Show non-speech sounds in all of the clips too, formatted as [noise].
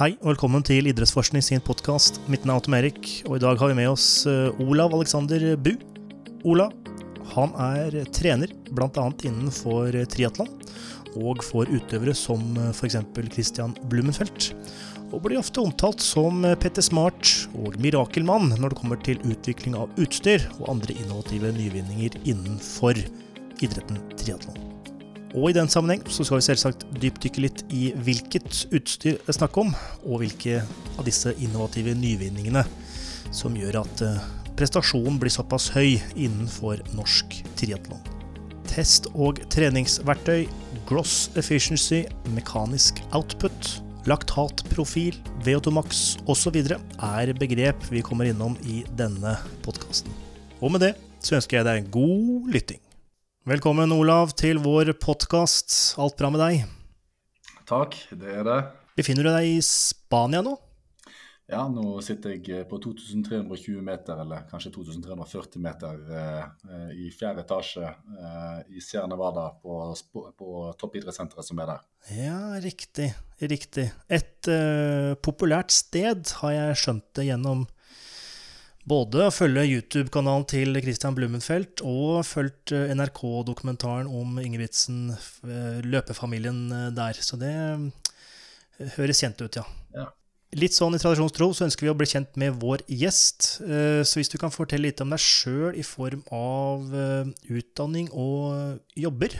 Hei og velkommen til Idrettsforskning sin podkast. Mitt navn er Tom Erik, og i dag har vi med oss eh, Olav Alexander Bu. Olav han er trener bl.a. innenfor triatlon, og for utøvere som f.eks. Christian Blumenfelt. Og blir ofte omtalt som Petter Smart og mirakelmann når det kommer til utvikling av utstyr og andre innovative nyvinninger innenfor idretten triatlon. Og i den sammenheng så skal vi selvsagt dypdykke litt i hvilket utstyr det er snakk om, og hvilke av disse innovative nyvinningene som gjør at eh, prestasjonen blir såpass høy innenfor norsk triatlon. Test- og treningsverktøy, gross efficiency, mekanisk output, laktatprofil, VO2max osv. er begrep vi kommer innom i denne podkasten. Og med det så ønsker jeg deg god lytting. Velkommen, Olav, til vår podkast. Alt bra med deg? Takk, det er det. Befinner du deg i Spania nå? Ja, nå sitter jeg på 2320 meter, eller kanskje 2340 meter, eh, i fjerde etasje eh, i Sierra Nevada, på, på toppidrettssenteret som er der. Ja, riktig. Riktig. Et eh, populært sted, har jeg skjønt det gjennom både å følge YouTube-kanalen til Christian Blumenfeldt og fulgt eh, NRK-dokumentaren om Ingebrigtsen, eh, løpefamilien eh, der. Så det høres kjent ut, ja. ja. Litt sånn i tradisjonstro så ønsker vi å bli kjent med vår gjest. Så hvis du kan fortelle litt om deg sjøl i form av utdanning og jobber?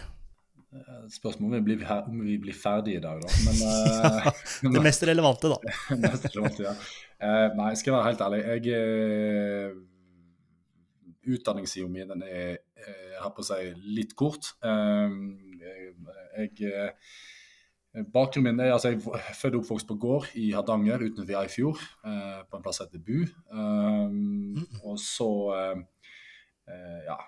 Spørsmålet er blir, om vi blir ferdige i dag, da. Men, [laughs] det mest relevante, da. [laughs] mest relevante, ja. Uh, nei, skal jeg være helt ærlig. Jeg uh, Utdanningssida mi den er jeg har på å si litt kort. Jeg Bakgrunnen min er altså jeg er født og oppvokst på gård i Hardanger utenfor Eifjord, på en plass som heter Bu. Mm. Og så ja,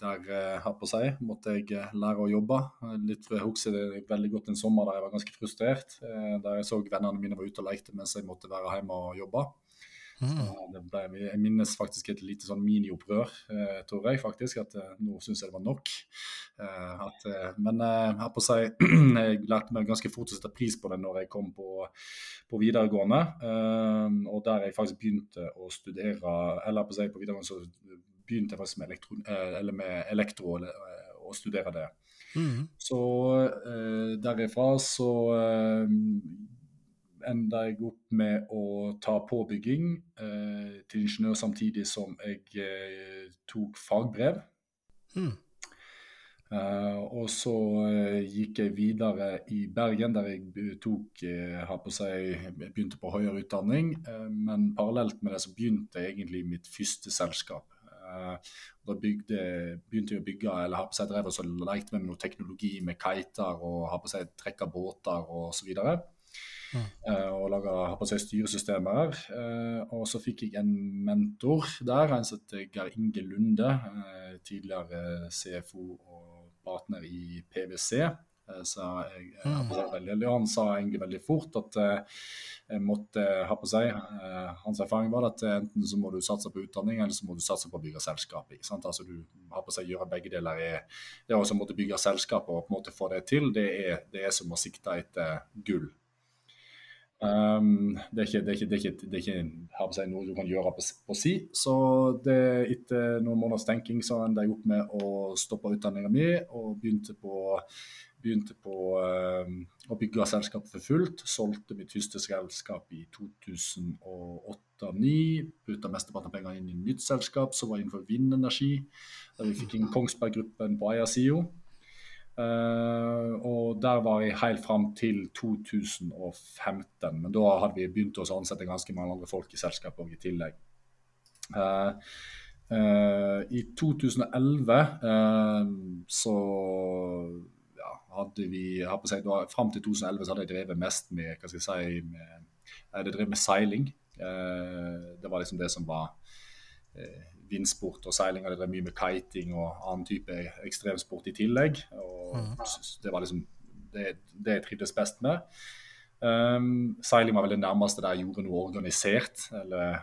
der her på seg, måtte jeg lære å jobbe. Litt Jeg husker det veldig godt en sommer der jeg var ganske frustrert. Der jeg så vennene mine var ute og lekte mens jeg måtte være hjemme og jobbe. Mm. Ble, jeg minnes faktisk et lite sånn miniopprør, eh, tror jeg faktisk. At eh, nå syns jeg det var nok. Eh, at, eh, men eh, her på seg, [clears throat] jeg lærte meg ganske fort å sette pris på det når jeg kom på, på videregående. Eh, og der jeg faktisk begynte å studere Eller på, seg, på videregående så begynte jeg faktisk med, elektro, eller med elektro og studere det. Mm. Så derifra så enda jeg opp med å ta påbygging eh, til ingeniør samtidig som jeg eh, tok fagbrev. Mm. Uh, og så gikk jeg videre i Bergen, der jeg tok, på seg, begynte på høyere utdanning. men parallelt med det så begynte jeg egentlig mitt første selskap. Da bygde, begynte jeg å bygge, eller har på seg drev og lekte med noe teknologi med kiter og har på seg trekka båter osv. Mm. Uh, og laga styresystemer. Uh, og så fikk jeg en mentor der, en som heter Geir Inge Lunde. Tidligere CFO og partner i PwC. Så jeg, mm. veldig, han sa egentlig veldig fort at jeg måtte ha på seg Hans erfaring var at enten så må du satse på utdanning, eller så må du satse på å bygge selskap. Ikke sant? Altså Du har på seg gjøre begge deler. Er, det å måtte bygge selskap og på en måte få det til, det er, det er som å sikte etter gull. Um, det, er ikke, det, er ikke, det, er ikke, det er ikke seg, noe du kan gjøre på, på si. Så det, etter noen måneders tenking så endte jeg opp med å stoppe utdanninga mi og begynte på, begynte på um, å bygge selskap for fullt. Solgte mitt første selskap i 2008-2009. Putta mesteparten av pengene inn i nytt selskap som var innenfor vindenergi. Der vi fikk inn Kongsberg-gruppen på eiersida. Uh, og der var jeg helt fram til 2015. Men da hadde vi begynt å ansette ganske mange andre folk i selskapet i tillegg. Uh, uh, I 2011 så ja, hadde vi si, da, Fram til 2011 så hadde jeg drevet mest med hva skal jeg si, med, jeg hadde drevet med seiling. det var liksom det som var vindsport og seiling. Jeg det drevet mye med kiting og annen type ekstremsport i tillegg. og mm. Det var liksom det, det jeg trivdes best med. Um, seiling var vel det nærmeste der jeg gjorde noe organisert eller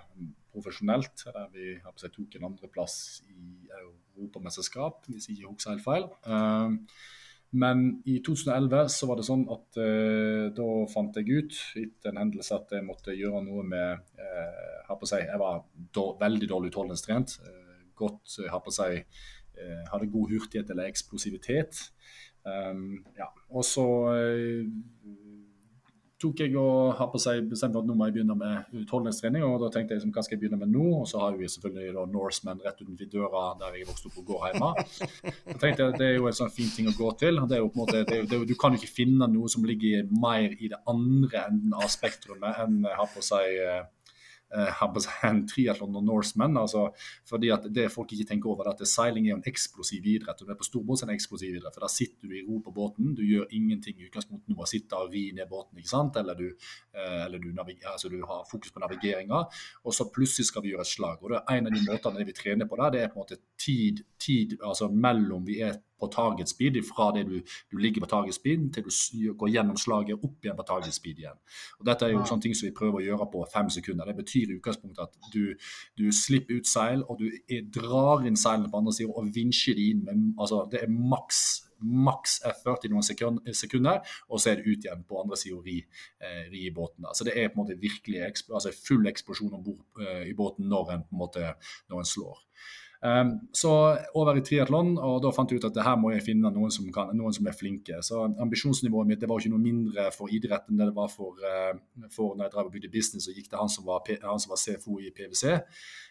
profesjonelt. Der vi jeg, tok en andreplass i europamesterskap, hvis jeg ikke husker helt feil. Um, Men i 2011 så var det sånn at eh, da fant jeg ut etter en hendelse at jeg måtte gjøre noe med eh, her på seg, Jeg var da, veldig dårlig utholdenhetstrent. Eh, godt her på seg, Hadde god hurtighet eller eksplosivitet. Um, ja. Og så tok jeg og har på seg bestemte at nå må jeg begynne med utholdenhetstrening. og Da tenkte jeg liksom, hva skal jeg begynne med nå? Og så har vi selvfølgelig da Norseman rett utenfor døra der jeg vokste opp og går hjemme. Da tenkte jeg Det er jo en sånn fin ting å gå til. Det er jo på en måte, det er, det er, du kan jo ikke finne noe som ligger mer i det andre enden av spektrumet enn har på seg eh, en triatlon og Norseman. Altså, fordi at det folk ikke tenker over, er at seiling er en eksplosiv idrett. og det er På storbåt er en eksplosiv idrett, for Da sitter du i ro på båten. Du gjør ingenting i utgangspunktet noe å sitte og ri ned båten, ikke sant? eller du, uh, eller du, altså, du har fokus på navigeringa. Og så plutselig skal vi gjøre et slag. og det er En av de måtene vi trener på der, det er på en måte tid, tid altså mellom vi er på target speed, fra det du, du ligger på target speed til du går gjennom slaget opp igjen på target speed igjen. Og Dette er jo sånne ting som vi prøver å gjøre på fem sekunder. Det betyr i utgangspunktet at du, du slipper ut seil, og du drar inn seilene på andre siden og vinsjer de inn. Med, altså, det er maks maks effort i noen sekunder, og så er det ut igjen på andre sida og ri, eh, ri, i båten. Da. Så det er på en måte virkelig altså full eksplosjon om bord eh, i båten når en, på en måte, når en slår. Um, så over i triatlon, og da fant jeg ut at det her må jeg finne noen som, kan, noen som, er flinke. Så ambisjonsnivået mitt det var ikke noe mindre for idretten enn det det var for, uh, for når jeg drev og bygde business og gikk til han som var, han som var CFO i PwC.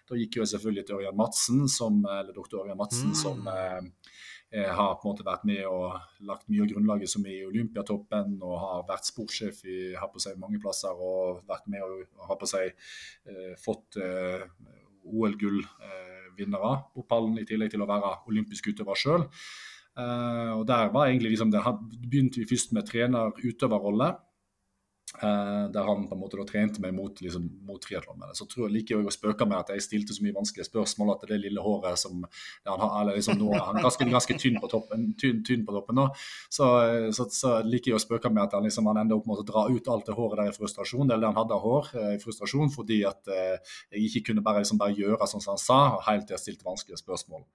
Da gikk jeg selvfølgelig til Ørjan Madsen, som, eller doktor Ørjan Madsen, mm. som uh, har på en måte vært med og lagt mye av grunnlaget som er i Olympiatoppen, og har vært sportssjef i har på seg mange plasser og vært med og har på seg eh, fått OL-gull. Uh, vinnere på pallen, i tillegg til å være olympisk utøver sjøl. Eh, og der var egentlig liksom, det begynte vi først med trener-utøverrolle. Uh, der han på en måte da trente meg mot, liksom, mot triatlon. Så tror jeg liker jeg å spøke med at jeg stilte så mye vanskelige spørsmål at det lille håret som han har, eller liksom nå, Han er ganske, ganske tynn på toppen, tynn, tynn på toppen nå. Så, så, så, liker jeg å spøke med at han, liksom, han ender opp med å dra ut alt det håret der i frustrasjon. Eller han hadde hår uh, i frustrasjon fordi at uh, jeg ikke kunne bare, liksom, bare gjøre sånn som han sa, helt til jeg stilte vanskelige spørsmål.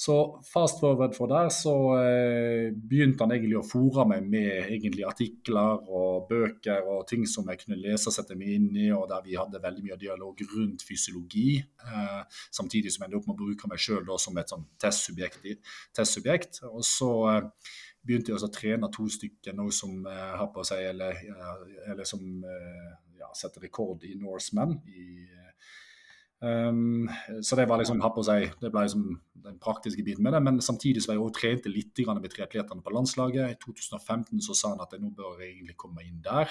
Så fast forward for der, så eh, begynte han egentlig å fòre meg med egentlig artikler og bøker og ting som jeg kunne lese og sette meg inn i, og der vi hadde veldig mye dialog rundt fysiologi. Eh, samtidig som jeg endte opp med å bruke meg sjøl som et sånn testsubjekt. testsubjekt. Og så eh, begynte jeg å trene to stykker nå som eh, har på seg, eller, eller som eh, ja, setter rekord i Norseman. i Um, så det var liksom ha på seg, det ble liksom den praktiske biten med det. Men samtidig så var jeg også trente litt med triatletene på landslaget. I 2015 så sa han at jeg nå bør jeg egentlig komme inn der.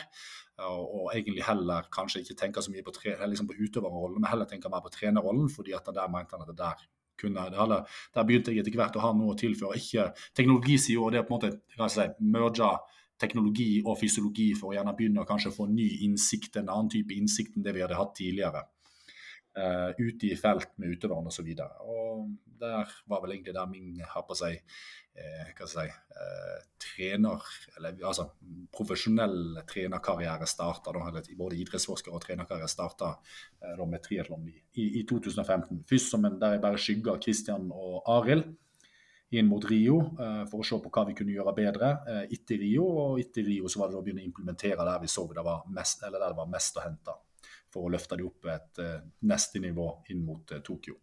Og, og egentlig heller kanskje ikke tenke så mye på, tre, liksom på utøverrollen, men heller tenke mer på trenerrollen. fordi at der mente han at det der kunne det heller, Der begynte jeg etter hvert å ha noe å tilføre. Ikke teknologisida, og det er på en måte kan si, merge teknologi og fysiologi for å gjerne begynne å kanskje få ny innsikt, en annen type innsikt enn det vi hadde hatt tidligere uh, ute i felt med utøverne osv. Der var vel egentlig der min har på seg eh, hva skal jeg si, eh, trener, eller altså profesjonell trenerkarriere starta. Både idrettsforsker og trenerkarriere starta eh, med triatlon i, i, i, 2015. Først som en, der jeg bare skygga Kristian og Arild inn mot Rio eh, for å se på hva vi kunne gjøre bedre eh, etter Rio. Og etter Rio så var det å begynne å implementere der vi så det var mest, eller der det var mest å hente for å løfte de opp et uh, neste nivå inn mot uh, Tokyo.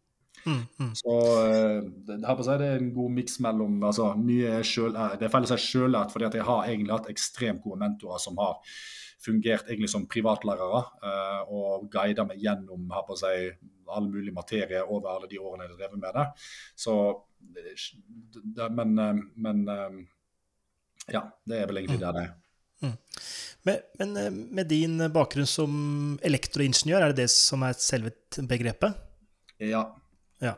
Mm, mm. Så uh, det, det, er en god miks mellom altså, mye selv, Det er seg si sjølært, fordi jeg har egentlig hatt ekstremt gode mentorer som har fungert egentlig som privatlærere og guida meg gjennom her på seg, all mulig materie over alle de årene jeg har drevet med det. Så, det, men, men ja, det er vel egentlig mm. det det er. Mm. Men, men, eh, med din bakgrunn som elektroingeniør, er det det som er selve begrepet? Ja. ja.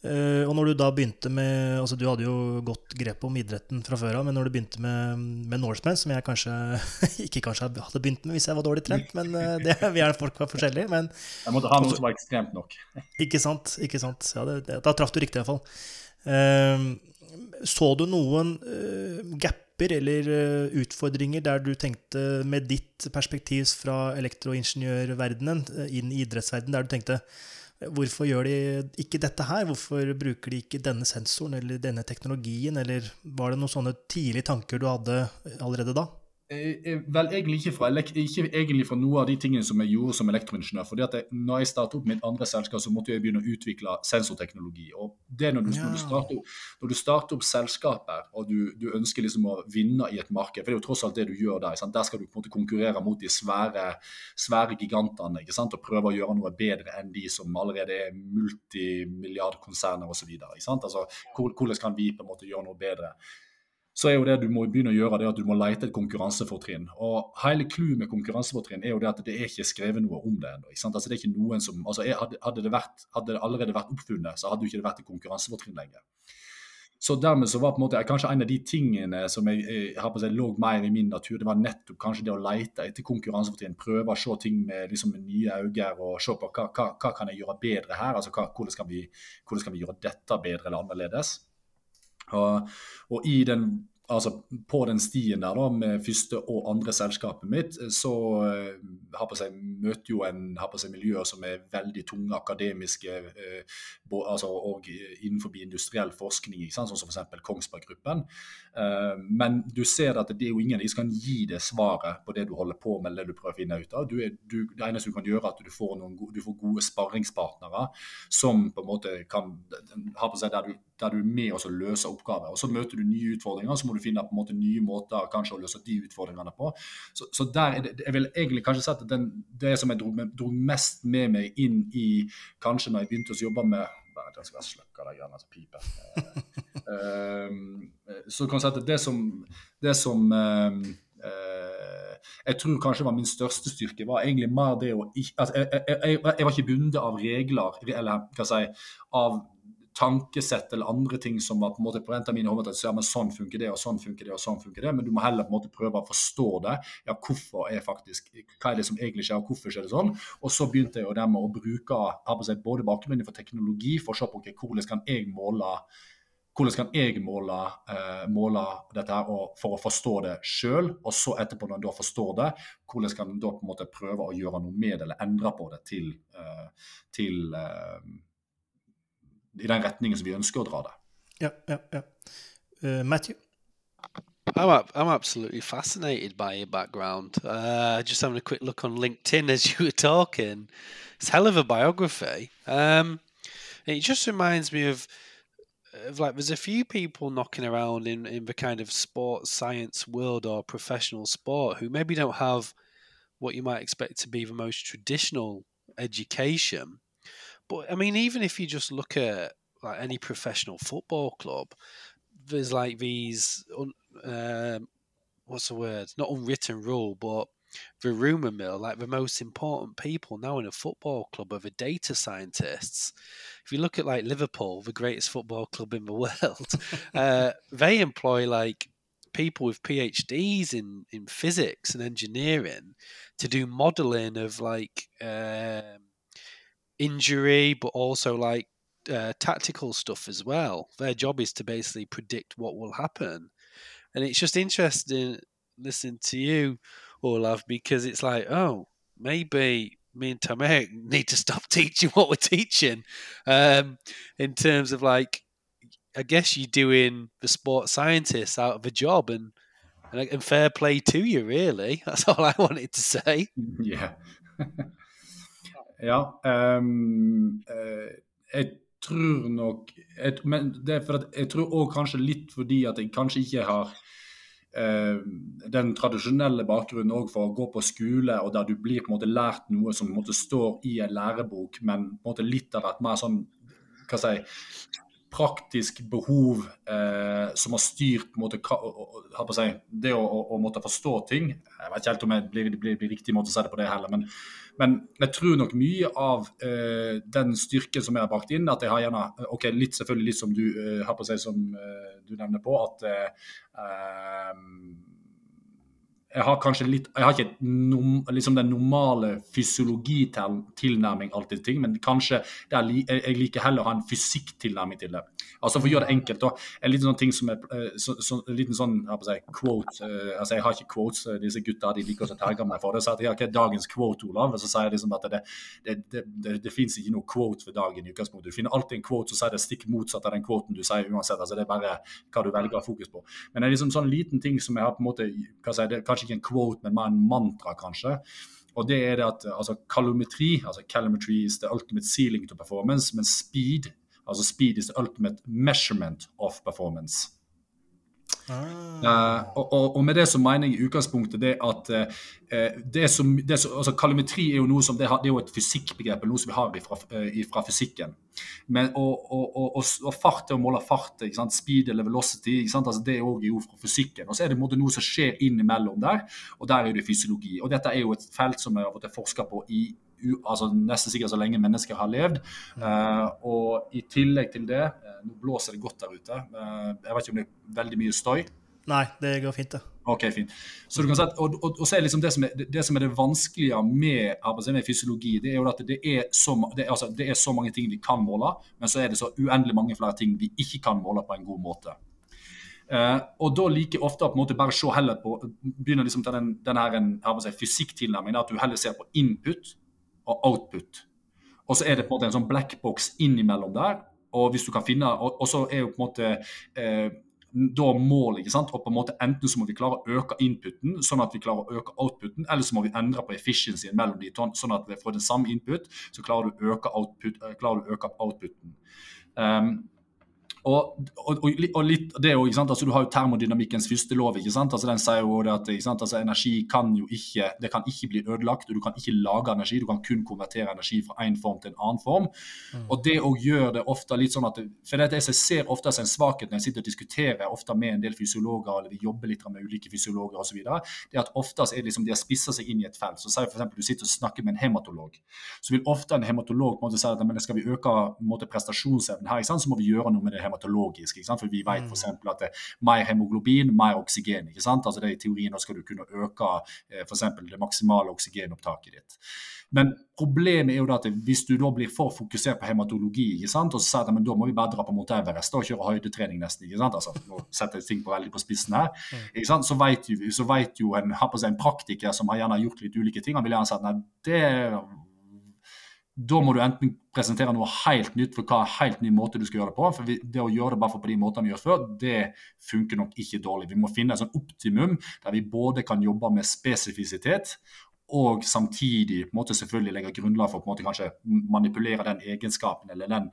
Uh, og når du da begynte med altså Du hadde jo godt grep om idretten fra før av, men når du begynte med, med Norseman, som jeg kanskje [laughs] ikke kanskje hadde begynt med hvis jeg var dårlig trent, men uh, [laughs] det, vi er folk var forskjellige. Men, jeg måtte ha noe som var ekstremt nok. [laughs] ikke sant. ikke sant. Ja, det, det, da traff du riktig, iallfall. Uh, så du noen uh, gap grupper eller eh, utfordringer der du tenkte, med ditt perspektiv fra elektroingeniørverdenen eh, inn i idrettsverdenen, der du tenkte Hvorfor gjør de ikke dette her? Hvorfor bruker de ikke denne sensoren eller denne teknologien? Eller var det noen sånne tidlige tanker du hadde allerede da? Vel, egentlig ikke fra, ikke egentlig fra noe av de tingene som jeg gjorde som elektroingeniør. fordi at jeg, når jeg startet opp mitt andre selskap, så måtte jeg begynne å utvikle sensorteknologi. og det Når du, ja. når du, starter, når du starter, opp selskaper og du, du, ønsker liksom å vinne i et marked, for det er jo tross alt det du gjør der. Sant? Der skal du på en måte konkurrere mot de svære, svære gigantene ikke sant? og prøve å gjøre noe bedre enn de som allerede er multimilliardkonserner osv. Altså, hvordan kan vi på en måte gjøre noe bedre? Så er jo det du må begynne å gjøre, det at du må lete et konkurransefortrinn. Og Hele clouet med konkurransefortrinn er jo det at det er ikke skrevet noe om det ennå. Altså, det altså, hadde, det hadde, det allerede vært oppfunnet, så hadde det ikke vært et konkurransefortrinn lenger. Så dermed så var på en måte kanskje en av de tingene som jeg, jeg har på seg lå mer i min natur, det var nettopp kanskje det å lete etter konkurransefortrinn. Prøve å se ting med, liksom, med nye øyne og se på hva, hva, hva kan jeg gjøre bedre her. altså hva, hvordan, kan vi, hvordan kan vi gjøre dette bedre eller annerledes. Og, og i den altså på den stien der da, med første og andre selskapet mitt, så uh, har på seg, møter jo en har på seg miljøer som er veldig tunge akademiske, eh, bo, altså, og innenfor industriell forskning, ikke sant? sånn som f.eks. Kongsberg Gruppen. Eh, men du ser at det er jo ingen som kan gi det svaret på det du holder på med, eller det du prøver å finne ut av. Du er, du, det eneste du kan gjøre, er at du får, noen, du får gode sparringspartnere som på en måte kan ha på seg der du, der du er med og løser oppgaver. Og Så møter du nye utfordringer, så må du finne på en måte nye måter kanskje å løse de utfordringene på. Så, så der er det, Jeg vil egentlig kanskje sett at den, det som jeg dro, dro, mest med meg inn i kanskje når jeg begynte å jobbe med jeg skal slukke de greiene som piper. uh, så kan jeg si at det som, det som uh, jeg tror kanskje var min største styrke, var egentlig mer det å altså, jeg, jeg, jeg, jeg, var ikke bundet av regler, eller hva skal jeg si, av tankesett eller andre ting som var på en måte på en mine hoder, ja, men sånn funker det, og sånn funker det, og sånn funker det. Men du må heller på en måte prøve å forstå det. ja, hvorfor er faktisk, Hva er det som egentlig skjer, og hvorfor skjer det sånn? Og så begynte jeg jo med å bruke seg både bakgrunnen for teknologi for å se på okay, hvordan kan jeg måle hvordan kan jeg måle, eh, måle dette her for å forstå det sjøl? Og så etterpå, når en da forstår det, hvordan kan en da på en måte prøve å gjøre noe med det, eller endre på det til, eh, til eh, i den retningen som vi ønsker å dra det. Ja, ja, ja. Uh, Matthew? I'm, I'm absolutely fascinated by your background. Uh, just having a quick look on LinkedIn as you were talking. It's hell of a biography. Um, it just reminds me of, of like there's a few people knocking around in, in the kind of sports science world or professional sport who maybe don't have what you might expect to be the most traditional education but I mean, even if you just look at like any professional football club, there's like these um, what's the word? Not unwritten rule, but the rumor mill, like the most important people now in a football club are the data scientists. If you look at like Liverpool, the greatest football club in the [laughs] world, uh, they employ like people with PhDs in in physics and engineering to do modeling of like um, injury, but also like uh, tactical stuff as well. Their job is to basically predict what will happen, and it's just interesting listening to you, Olaf, because it's like, oh, maybe me and Tomek [laughs] need to stop [laughs] teaching what we're teaching, um, in terms of like, I guess you're doing the sports scientists out of a job, and and, and fair play to you, really. [laughs] That's all I wanted to say. Yeah. Ja. Um, jeg tror nok jeg, Men det er for at jeg tror òg kanskje litt fordi at jeg kanskje ikke har uh, den tradisjonelle bakgrunnen òg for å gå på skole, og der du blir på en måte lært noe som på en måte står i en lærebok, men på en måte litt av et mer sånn hva si, praktisk behov eh, som har styrt på en måte, på si, det å, å, å, måtte forstå ting. Jeg vet ikke helt om det blir, blir, blir, riktig måte å si det på det heller, men, men jeg tror nok mye av eh, den styrken som jeg har brakt inn, at jeg har gjerne ok, litt selvfølgelig litt som du eh, har på seg som eh, du nevner på, at eh, jeg har kanskje litt Jeg har ikke nom, liksom den normale fysiologitilnærming alltid til ting, men kanskje er, jeg liker heller å ha en fysikktilnærming til det. Altså For å gjøre det enkelt, da. En liten sånn ting som er eh, så, så, En liten sånn jeg quote uh, altså Jeg har ikke quotes, eh, disse gutta de liker å terge meg for det. Så jeg har ikke dagens quote, Olav. Og så sier jeg liksom at det, det, det, det, det fins ikke noe quote for dagen i utgangspunktet. Du finner alltid en quote som sier det stikk motsatt av den quoten du sier uansett. altså Det er bare hva du velger å ha fokus på. Men det er liksom sånn liten ting som jeg har på en måte hva si, det er Kanskje ikke en quote, men mer en mantra, kanskje. Og det er det at altså, Kalometri, altså calometry is the ultimate ceiling to performance, men speed Altså speed is the ultimate measurement of performance. Ah. Uh, og, og, og, med det så mener jeg i utgangspunktet det at uh, det som, det som, altså Kalometri er jo noe som det, har, det er jo et fysikkbegrep, noe som vi har ifra, ifra fysikken. Men, og, og, fart det å måle fart, speed eller velocity, altså det er jo fra fysikken. Og så er det noe som skjer innimellom der, og der er det fysiologi. Og dette er jo et felt som jeg har forska på i altså nesten sikkert så lenge mennesker har levd. Uh, og i tillegg til det uh, Nå blåser det godt der ute. Uh, jeg vet ikke om det er veldig mye støy? Nei, det går fint, det. Ok, fint. Så du kan si at, og, og, og så er liksom det som er, det, som er det vanskelige med, med fysiologi, det er jo at det er, så, det, altså, det er så mange ting vi kan måle, men så er det så uendelig mange flere ting vi ikke kan måle på en god måte. Uh, og da like ofte på en måte bare se heller på begynner liksom til den, den her, en, si, fysikktilnærmingen, at du heller ser på input og output. Og så er det på en måte en sånn black box innimellom der. Og hvis du kan finne, og, og så er jo på en måte eh, da målet ikke sant? og på en måte Enten så må vi klare å øke inputen, sånn at vi klarer å øke outputen, eller så må vi endre på efficiency mellom de sånn at vi får den samme input, så klarer du å øke, output, eh, klarer du å øke outputen. Um, og, og, og, litt det jo, altså, Du har jo termodynamikkens første lov. ikke sant? Altså, den sier jo det at altså, Energi kan jo ikke det kan ikke bli ødelagt, og du kan ikke lage energi. Du kan kun konvertere energi fra én form til en annen form. Mm. Og det å gjør det ofte litt sånn at, for det jeg ser ofte en svakhet når jeg sitter og diskuterer ofte med en del fysiologer, eller vi jobber litt med ulike fysiologer osv., det er at oftest er det liksom de har spissa seg inn i et felt. Så sier f.eks. du sitter og snakker med en hematolog. Så vil ofte en hematolog på en måte si at men skal vi øke måte, prestasjonsevnen her, så må vi gjøre noe med det hematologisk. For vi vet f.eks. Mm. at det er mer hemoglobin, mer oksygen. ikke sant? Altså det er I teorien skal du kunne øke for f.eks. det maksimale oksygenopptaket ditt. Men problemet er jo da at hvis du da blir for fokusert på hematologi, ikke sant? og så sier at men da må vi bare dra på Mount Everest og kjøre høydetrening nesten. ikke sant? Altså, Nå setter jeg ting på veldig på spissen her. Mm. ikke sant? Så vet jo, så vet jo en, en praktiker som har gjerne gjort litt ulike ting, han vil gjerne si at nei, det da må du enten presentere noe helt nytt for hva er helt ny måte du skal gjøre det på. For det å gjøre det bare på de måtene vi gjør før, det funker nok ikke dårlig. Vi må finne et sånn optimum der vi både kan jobbe med spesifisitet og samtidig på en måte selvfølgelig legge grunnlag for å på en måte kanskje manipulere den egenskapen eller den,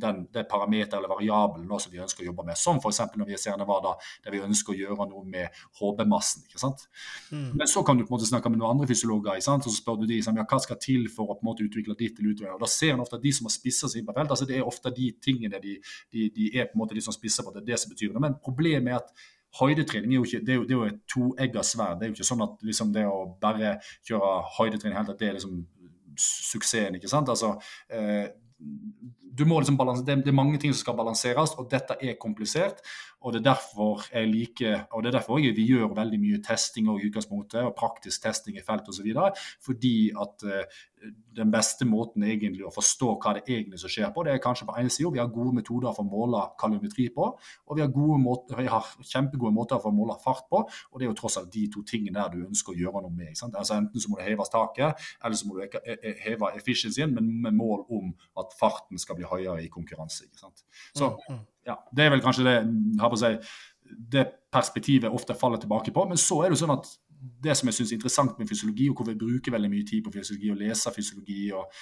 den, det parameteret eller variabelen som vi ønsker å jobbe med. Som f.eks. når vi ser Nevada, der vi ønsker å gjøre noe med HB-massen. ikke sant? Mm. Men så kan du på en måte snakke med noen andre fysiologer, ikke sant? og så spør du de ja, hva skal til for å på en måte utvikle ditt eller utover. Og Da ser en ofte at de som har spissa seg inn på felt, altså det er ofte de tingene de, de, de, er på en måte de som spisser på, det er det som betyr det. Men problemet er at høydetrening er jo ikke, det er jo, det er jo et toegga sverd. Det er jo ikke sånn at liksom, det å bare kjøre høydetrening helt, at det er liksom suksessen. ikke sant? Altså, eh, du må liksom balanse, det, er mange ting som skal balanseres, og dette er komplisert. og Det er derfor jeg liker, og det er derfor vi gjør veldig mye testing og og praktisk testing i felt osv. Fordi at uh, den beste måten egentlig å forstå hva det egentlig som skjer på, det er kanskje på ene sida vi har gode metoder for å måle kalorimetri på, og vi har, gode måter, vi har kjempegode måter for å måle fart på. og Det er jo tross alt de to tingene der du ønsker å gjøre noe med. Altså Enten så må det heves taket, eller så må du heve efficiencyen, men med mål om at farten skal bli høyere i konkurranse. Så mm, mm. ja, Det er vel kanskje det har på seg, det perspektivet ofte faller tilbake på. Men så er det sånn at det som jeg synes er interessant med fysiologi, og hvor vi bruker veldig mye tid på fysiologi og leser fysiologi og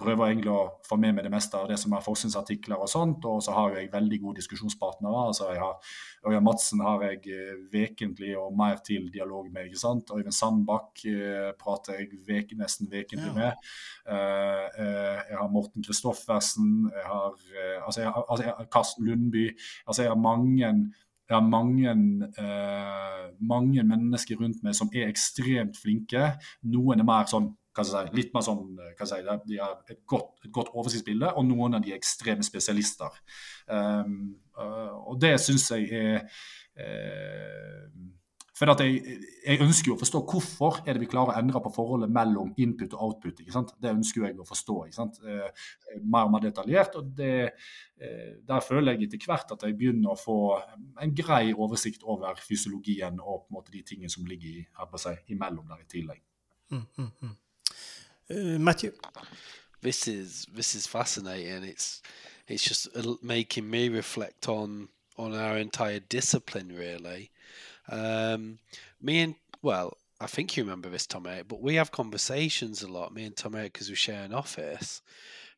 prøver egentlig å få med meg det meste av det som er forskningsartikler og sånt. Og så har jeg veldig gode diskusjonspartnere. altså jeg har Ørjan Madsen har jeg eh, vekentlig og mer til dialog med. ikke sant? Øyvind Sandbakk eh, prater jeg vek, nesten vekentlig ja. med. Uh, uh, jeg har Morten Kristoffersen, jeg har, uh, altså jeg har, altså jeg Karsten Lundby. altså Jeg har mange jeg har mange, mange mennesker rundt meg som er ekstremt flinke. Noen er mer sånn Si, litt mer sånn, si, De har et godt, et godt, oversiktsbilde, og noen av de er ekstreme spesialister. Um, og det syns jeg er uh, For jeg, jeg, ønsker jo å forstå hvorfor er det vi klarer å endre på forholdet mellom input og output. ikke sant? Det ønsker jeg å forstå. ikke sant? Eh, mer og mer detaljert. og det, eh, Der føler jeg etter hvert at jeg begynner å få en grei oversikt over fysiologien og på en måte de tingene som ligger i, her på seg, imellom der i tillegg. Mm, mm, mm. Uh, Matthew? This is this is fascinating. It's it's just making me reflect on on our entire discipline, really. Um, me and well, I think you remember this, Tom Eric, but we have conversations a lot. Me and Tom Eric, because we share an office,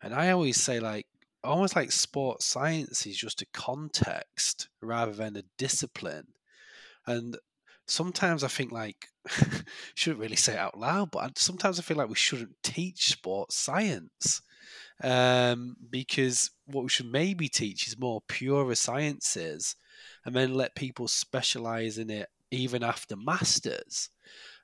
and I always say like almost like sports science is just a context rather than a discipline, and sometimes I think like [laughs] shouldn't really say it out loud, but sometimes I feel like we shouldn't teach sports science um, because what we should maybe teach is more pure sciences and then let people specialize in it even after masters.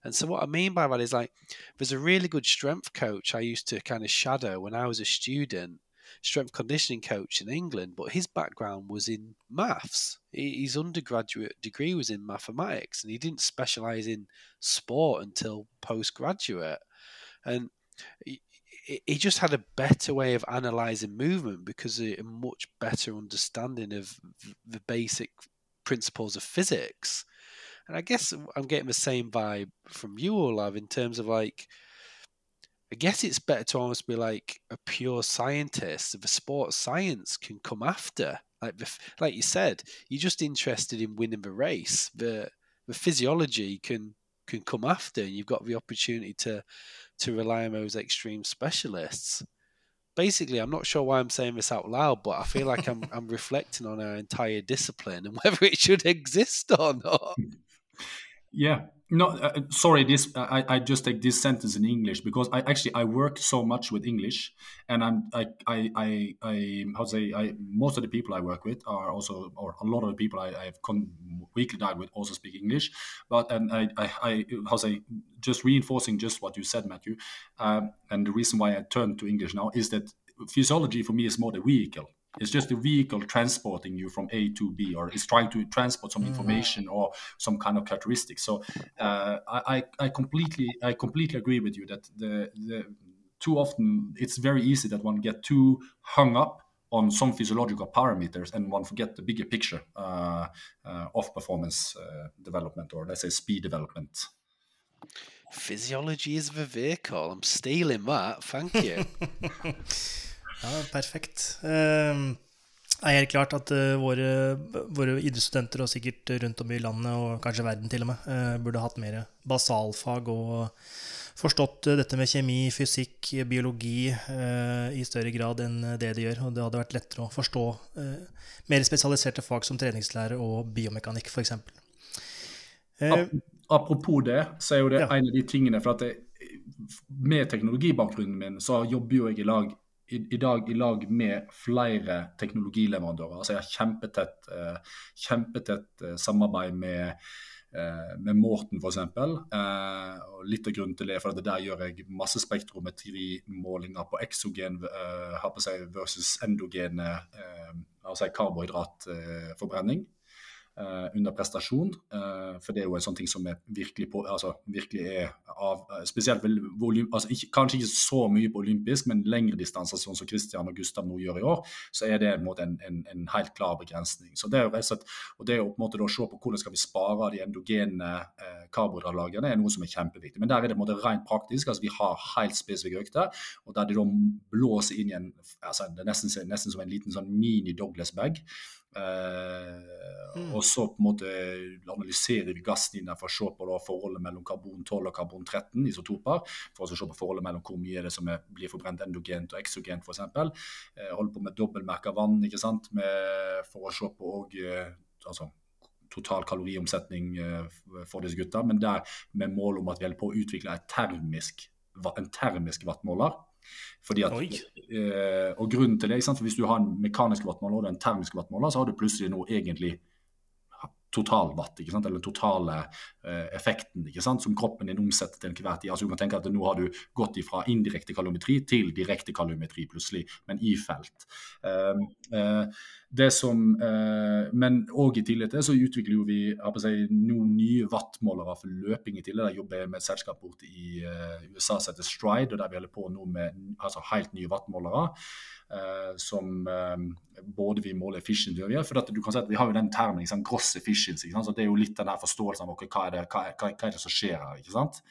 And so, what I mean by that is like, there's a really good strength coach I used to kind of shadow when I was a student, strength conditioning coach in England, but his background was in maths. His undergraduate degree was in mathematics, and he didn't specialize in sport until postgraduate. And he just had a better way of analyzing movement because a much better understanding of the basic principles of physics. And I guess I'm getting the same vibe from you, all. Olav, in terms of like, I guess it's better to almost be like a pure scientist. The sports science can come after, like the, like you said, you're just interested in winning the race. The the physiology can can come after, and you've got the opportunity to to rely on those extreme specialists. Basically, I'm not sure why I'm saying this out loud, but I feel like I'm [laughs] I'm reflecting on our entire discipline and [laughs] whether it should exist or not. Yeah, no, uh, sorry. This I, I just take this sentence in English because I actually I work so much with English, and I'm I I I, I how to say I most of the people I work with are also or a lot of the people I, I have con- weekly dialogue with also speak English. But and I I, I how to say just reinforcing just what you said, Matthew, um, and the reason why I turned to English now is that physiology for me is more the vehicle it's just a vehicle transporting you from A to B, or it's trying to transport some mm. information mm. or some kind of characteristics. So uh, I, I completely I completely agree with you that the, the too often it's very easy that one get too hung up on some physiological parameters and one forget the bigger picture uh, uh, of performance uh, development or let's say speed development. Physiology is the vehicle. I'm stealing that. Thank you. [laughs] Ja, perfekt. Det er helt klart at uh, våre, våre idrettsstudenter, og sikkert rundt om i landet, og kanskje verden til og med, uh, burde hatt mer basalfag og forstått uh, dette med kjemi, fysikk, biologi i større grad enn det de gjør. Og det hadde vært lettere å forstå mer spesialiserte fag som treningslære og biomekanikk, f.eks. Apropos det, så er jo det ja. en av de tingene for at det, Med teknologibakgrunnen min så jobber jo jeg i lag i, i, dag i lag med flere teknologileverandører. Altså jeg har kjempetett, eh, kjempetett eh, samarbeid med, eh, med Morten f.eks. Eh, litt av grunnen til det er for der gjør jeg masse spektrometrimålinger på eksogen eh, versus endogene eh, altså karbohydratforbrenning. Uh, under prestasjon. Uh, for det er jo en sånn ting som er virkelig, på, altså, virkelig er av uh, Spesielt volym, altså, ikke, Kanskje ikke så mye på olympisk, men lengre distanser, sånn som Christian og Gustav nå gjør i år, så er det en, en, en, en helt klar begrensning. Så det er jo rett og det er jo på en måte da, å se på hvordan skal vi spare de endogene eh, karbohydratlagrene, er noe som er kjempeviktig. Men der er det på en måte rent praktisk. altså Vi har helt spesifikke økter, og der de da blåser inn i en altså, Det er nesten, nesten som en liten sånn mini-Douglas-bag. Eh, mm. Og så på en måte analyserer vi gassen for å se på forholdet mellom karbon 12 og karbon 13, isotoper. For å se på forholdet mellom hvor mye det som er, blir forbrent endogent og exogent f.eks. Eh, holder på med dobbeltmerka vann ikke sant? Med, for å se på og, eh, altså, total kaloriomsetning eh, for disse gutta, men der med mål om at vi holder på å utvikle termisk, en termisk wattmåler fordi at, eh, og grunnen til det, Hvis du har en mekanisk vattmåler og en termisk vattmåler, så har du plutselig noe egentlig totalwatt, ikke sant? eller den totale eh, effekten ikke sant? som kroppen din omsetter til enhver tid. Altså, du kan tenke at Nå har du gått fra indirekte kalorimetri til direkte kalorimetri plutselig, men i felt. Eh, eh, det som, uh, men òg i tillegg til så utvikler jo vi si, noen nye wattmålere for løping. i tillegg. Jeg jobber med et selskap borte i USA som heter Stride, og der vi holder på nå med altså, helt nye wattmålere. Uh, som uh, både vi måler efficiency og vi For du kan si at Vi har jo den termen liksom, gross efficiency. så Det er jo litt den der forståelsen av okay, hva, er det, hva, hva, er det som skjer her. ikke sant?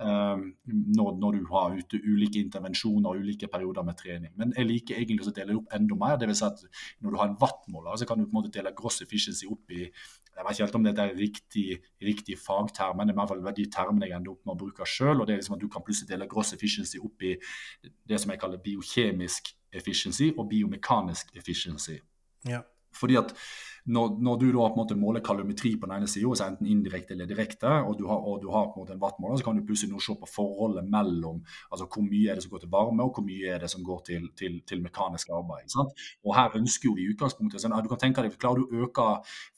Uh, når, når, du har ute ulike intervensjoner og ulike perioder med trening. Men jeg liker egentlig å dele opp enda mer. det vil si at Når du har en wattmåler, så kan du på en måte dele gross efficiency opp i jeg vet ikke helt om det er riktig, riktig fagterm, men det er i hvert fall de termene jeg ender opp med å bruke sjøl. Liksom at du kan plutselig dele gross efficiency opp i det som jeg kaller biokjemisk efficiency og biomekanisk efficiency. Ja. Fordi at når, når, du da på en måte måler kalorimetri på den ene sida, enten indirekte eller direkte, og du har, og du har på en måte en wattmåler, så kan du plutselig nå se på forholdet mellom altså hvor mye er det som går til varme, og hvor mye er det som går til, til, til mekanisk arbeid. Sant? Og Her ønsker vi i utgangspunktet sånn, du kan tenke deg, Klarer du å øke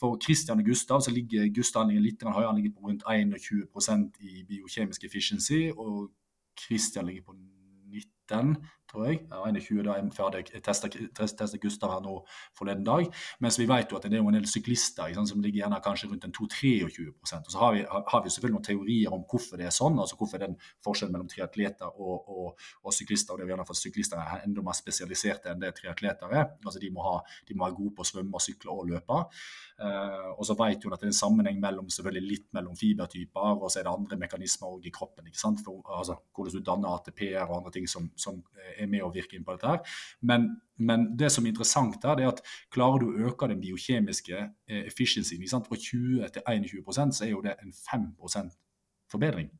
For Christian og Gustav så ligger Gustav litt høyere, han ligger på rundt 21% i biokjemisk efficiency, og Christian ligger på 19 tror jeg. Ja, 21 da er ferdig. Jeg testa Gustav her nå forleden dag. Mens vi vet jo at det er jo en del syklister sant, som ligger gjerne kanskje rundt en 2-23% Og så har vi, har vi, selvfølgelig noen teorier om hvorfor det er sånn. altså Hvorfor er den forskjellen mellom triatleter og, og, og, syklister. og det er gjerne for Syklister er enda mer spesialiserte enn det triatleter er. altså De må, ha, de må være gode på å svømme, sykle og løpe. Uh, og så vet hun at det er en sammenheng mellom selvfølgelig litt mellom fibertyper, og så er det andre mekanismer i kroppen. ikke sant? For, altså, Hvordan du danner ATP-er og andre ting som, som med å virke inn på dette. her. Men, men det som er interessant, her, det er at klarer du å øke den biokjemiske efficiencyen fra 20 til 21 så er jo det en 5% forbedring.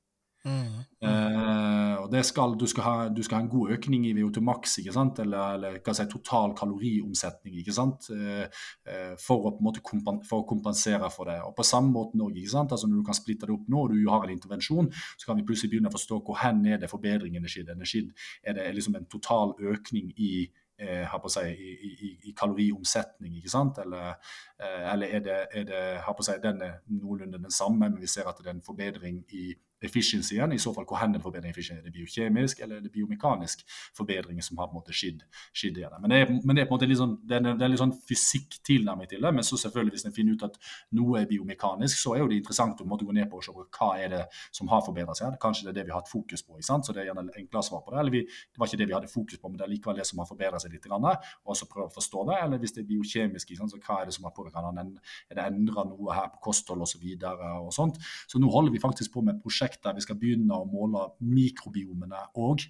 Mm. Eh, og det skal, du, skal ha, du skal ha en god økning i VO2 max, ikke sant? eller, eller hva si, total kaloriomsetning, ikke sant? Eh, eh, for, å, på en måte for å kompensere for det. Og På samme måte Norge. ikke sant? Altså Når du kan splitte det opp nå, og du har en intervensjon, så kan vi plutselig begynne å forstå hvor hen er det forbedringen er skjedd. Er det liksom en total økning i eh, si, i, i, i, kaloriomsetning, ikke sant? Eller, eh, eller er det, er det på si, den er noenlunde den samme, men vi ser at det er en forbedring i efficiency-en, I så fall hvor hen den forbedringen Er det biokjemisk eller er det biomekanisk forbedring som har på en måte skidd, skidd? Men det, er, men det er på en måte litt sånn, det er, det er litt sånn fysikk-tilnærming til det. Men så selvfølgelig hvis en finner ut at noe er biomekanisk, så er jo det interessant å måtte gå ned på og se på hva er det som har forbedret seg. Kanskje det er det vi har hatt fokus på. ikke sant? Så det er gjerne enklere svar på det. Eller vi, det var ikke det vi hadde fokus på, men det er likevel det som har forbedret seg litt. Og så prøve å forstå det. Eller hvis det er biokjemisk, så hva er det som har påvirket den? Er det endra noe her på kosthold osv. Så sånt. Så nå holder vi faktisk på med prosjekt prosjekt der vi skal begynne å måle mikrobiomene òg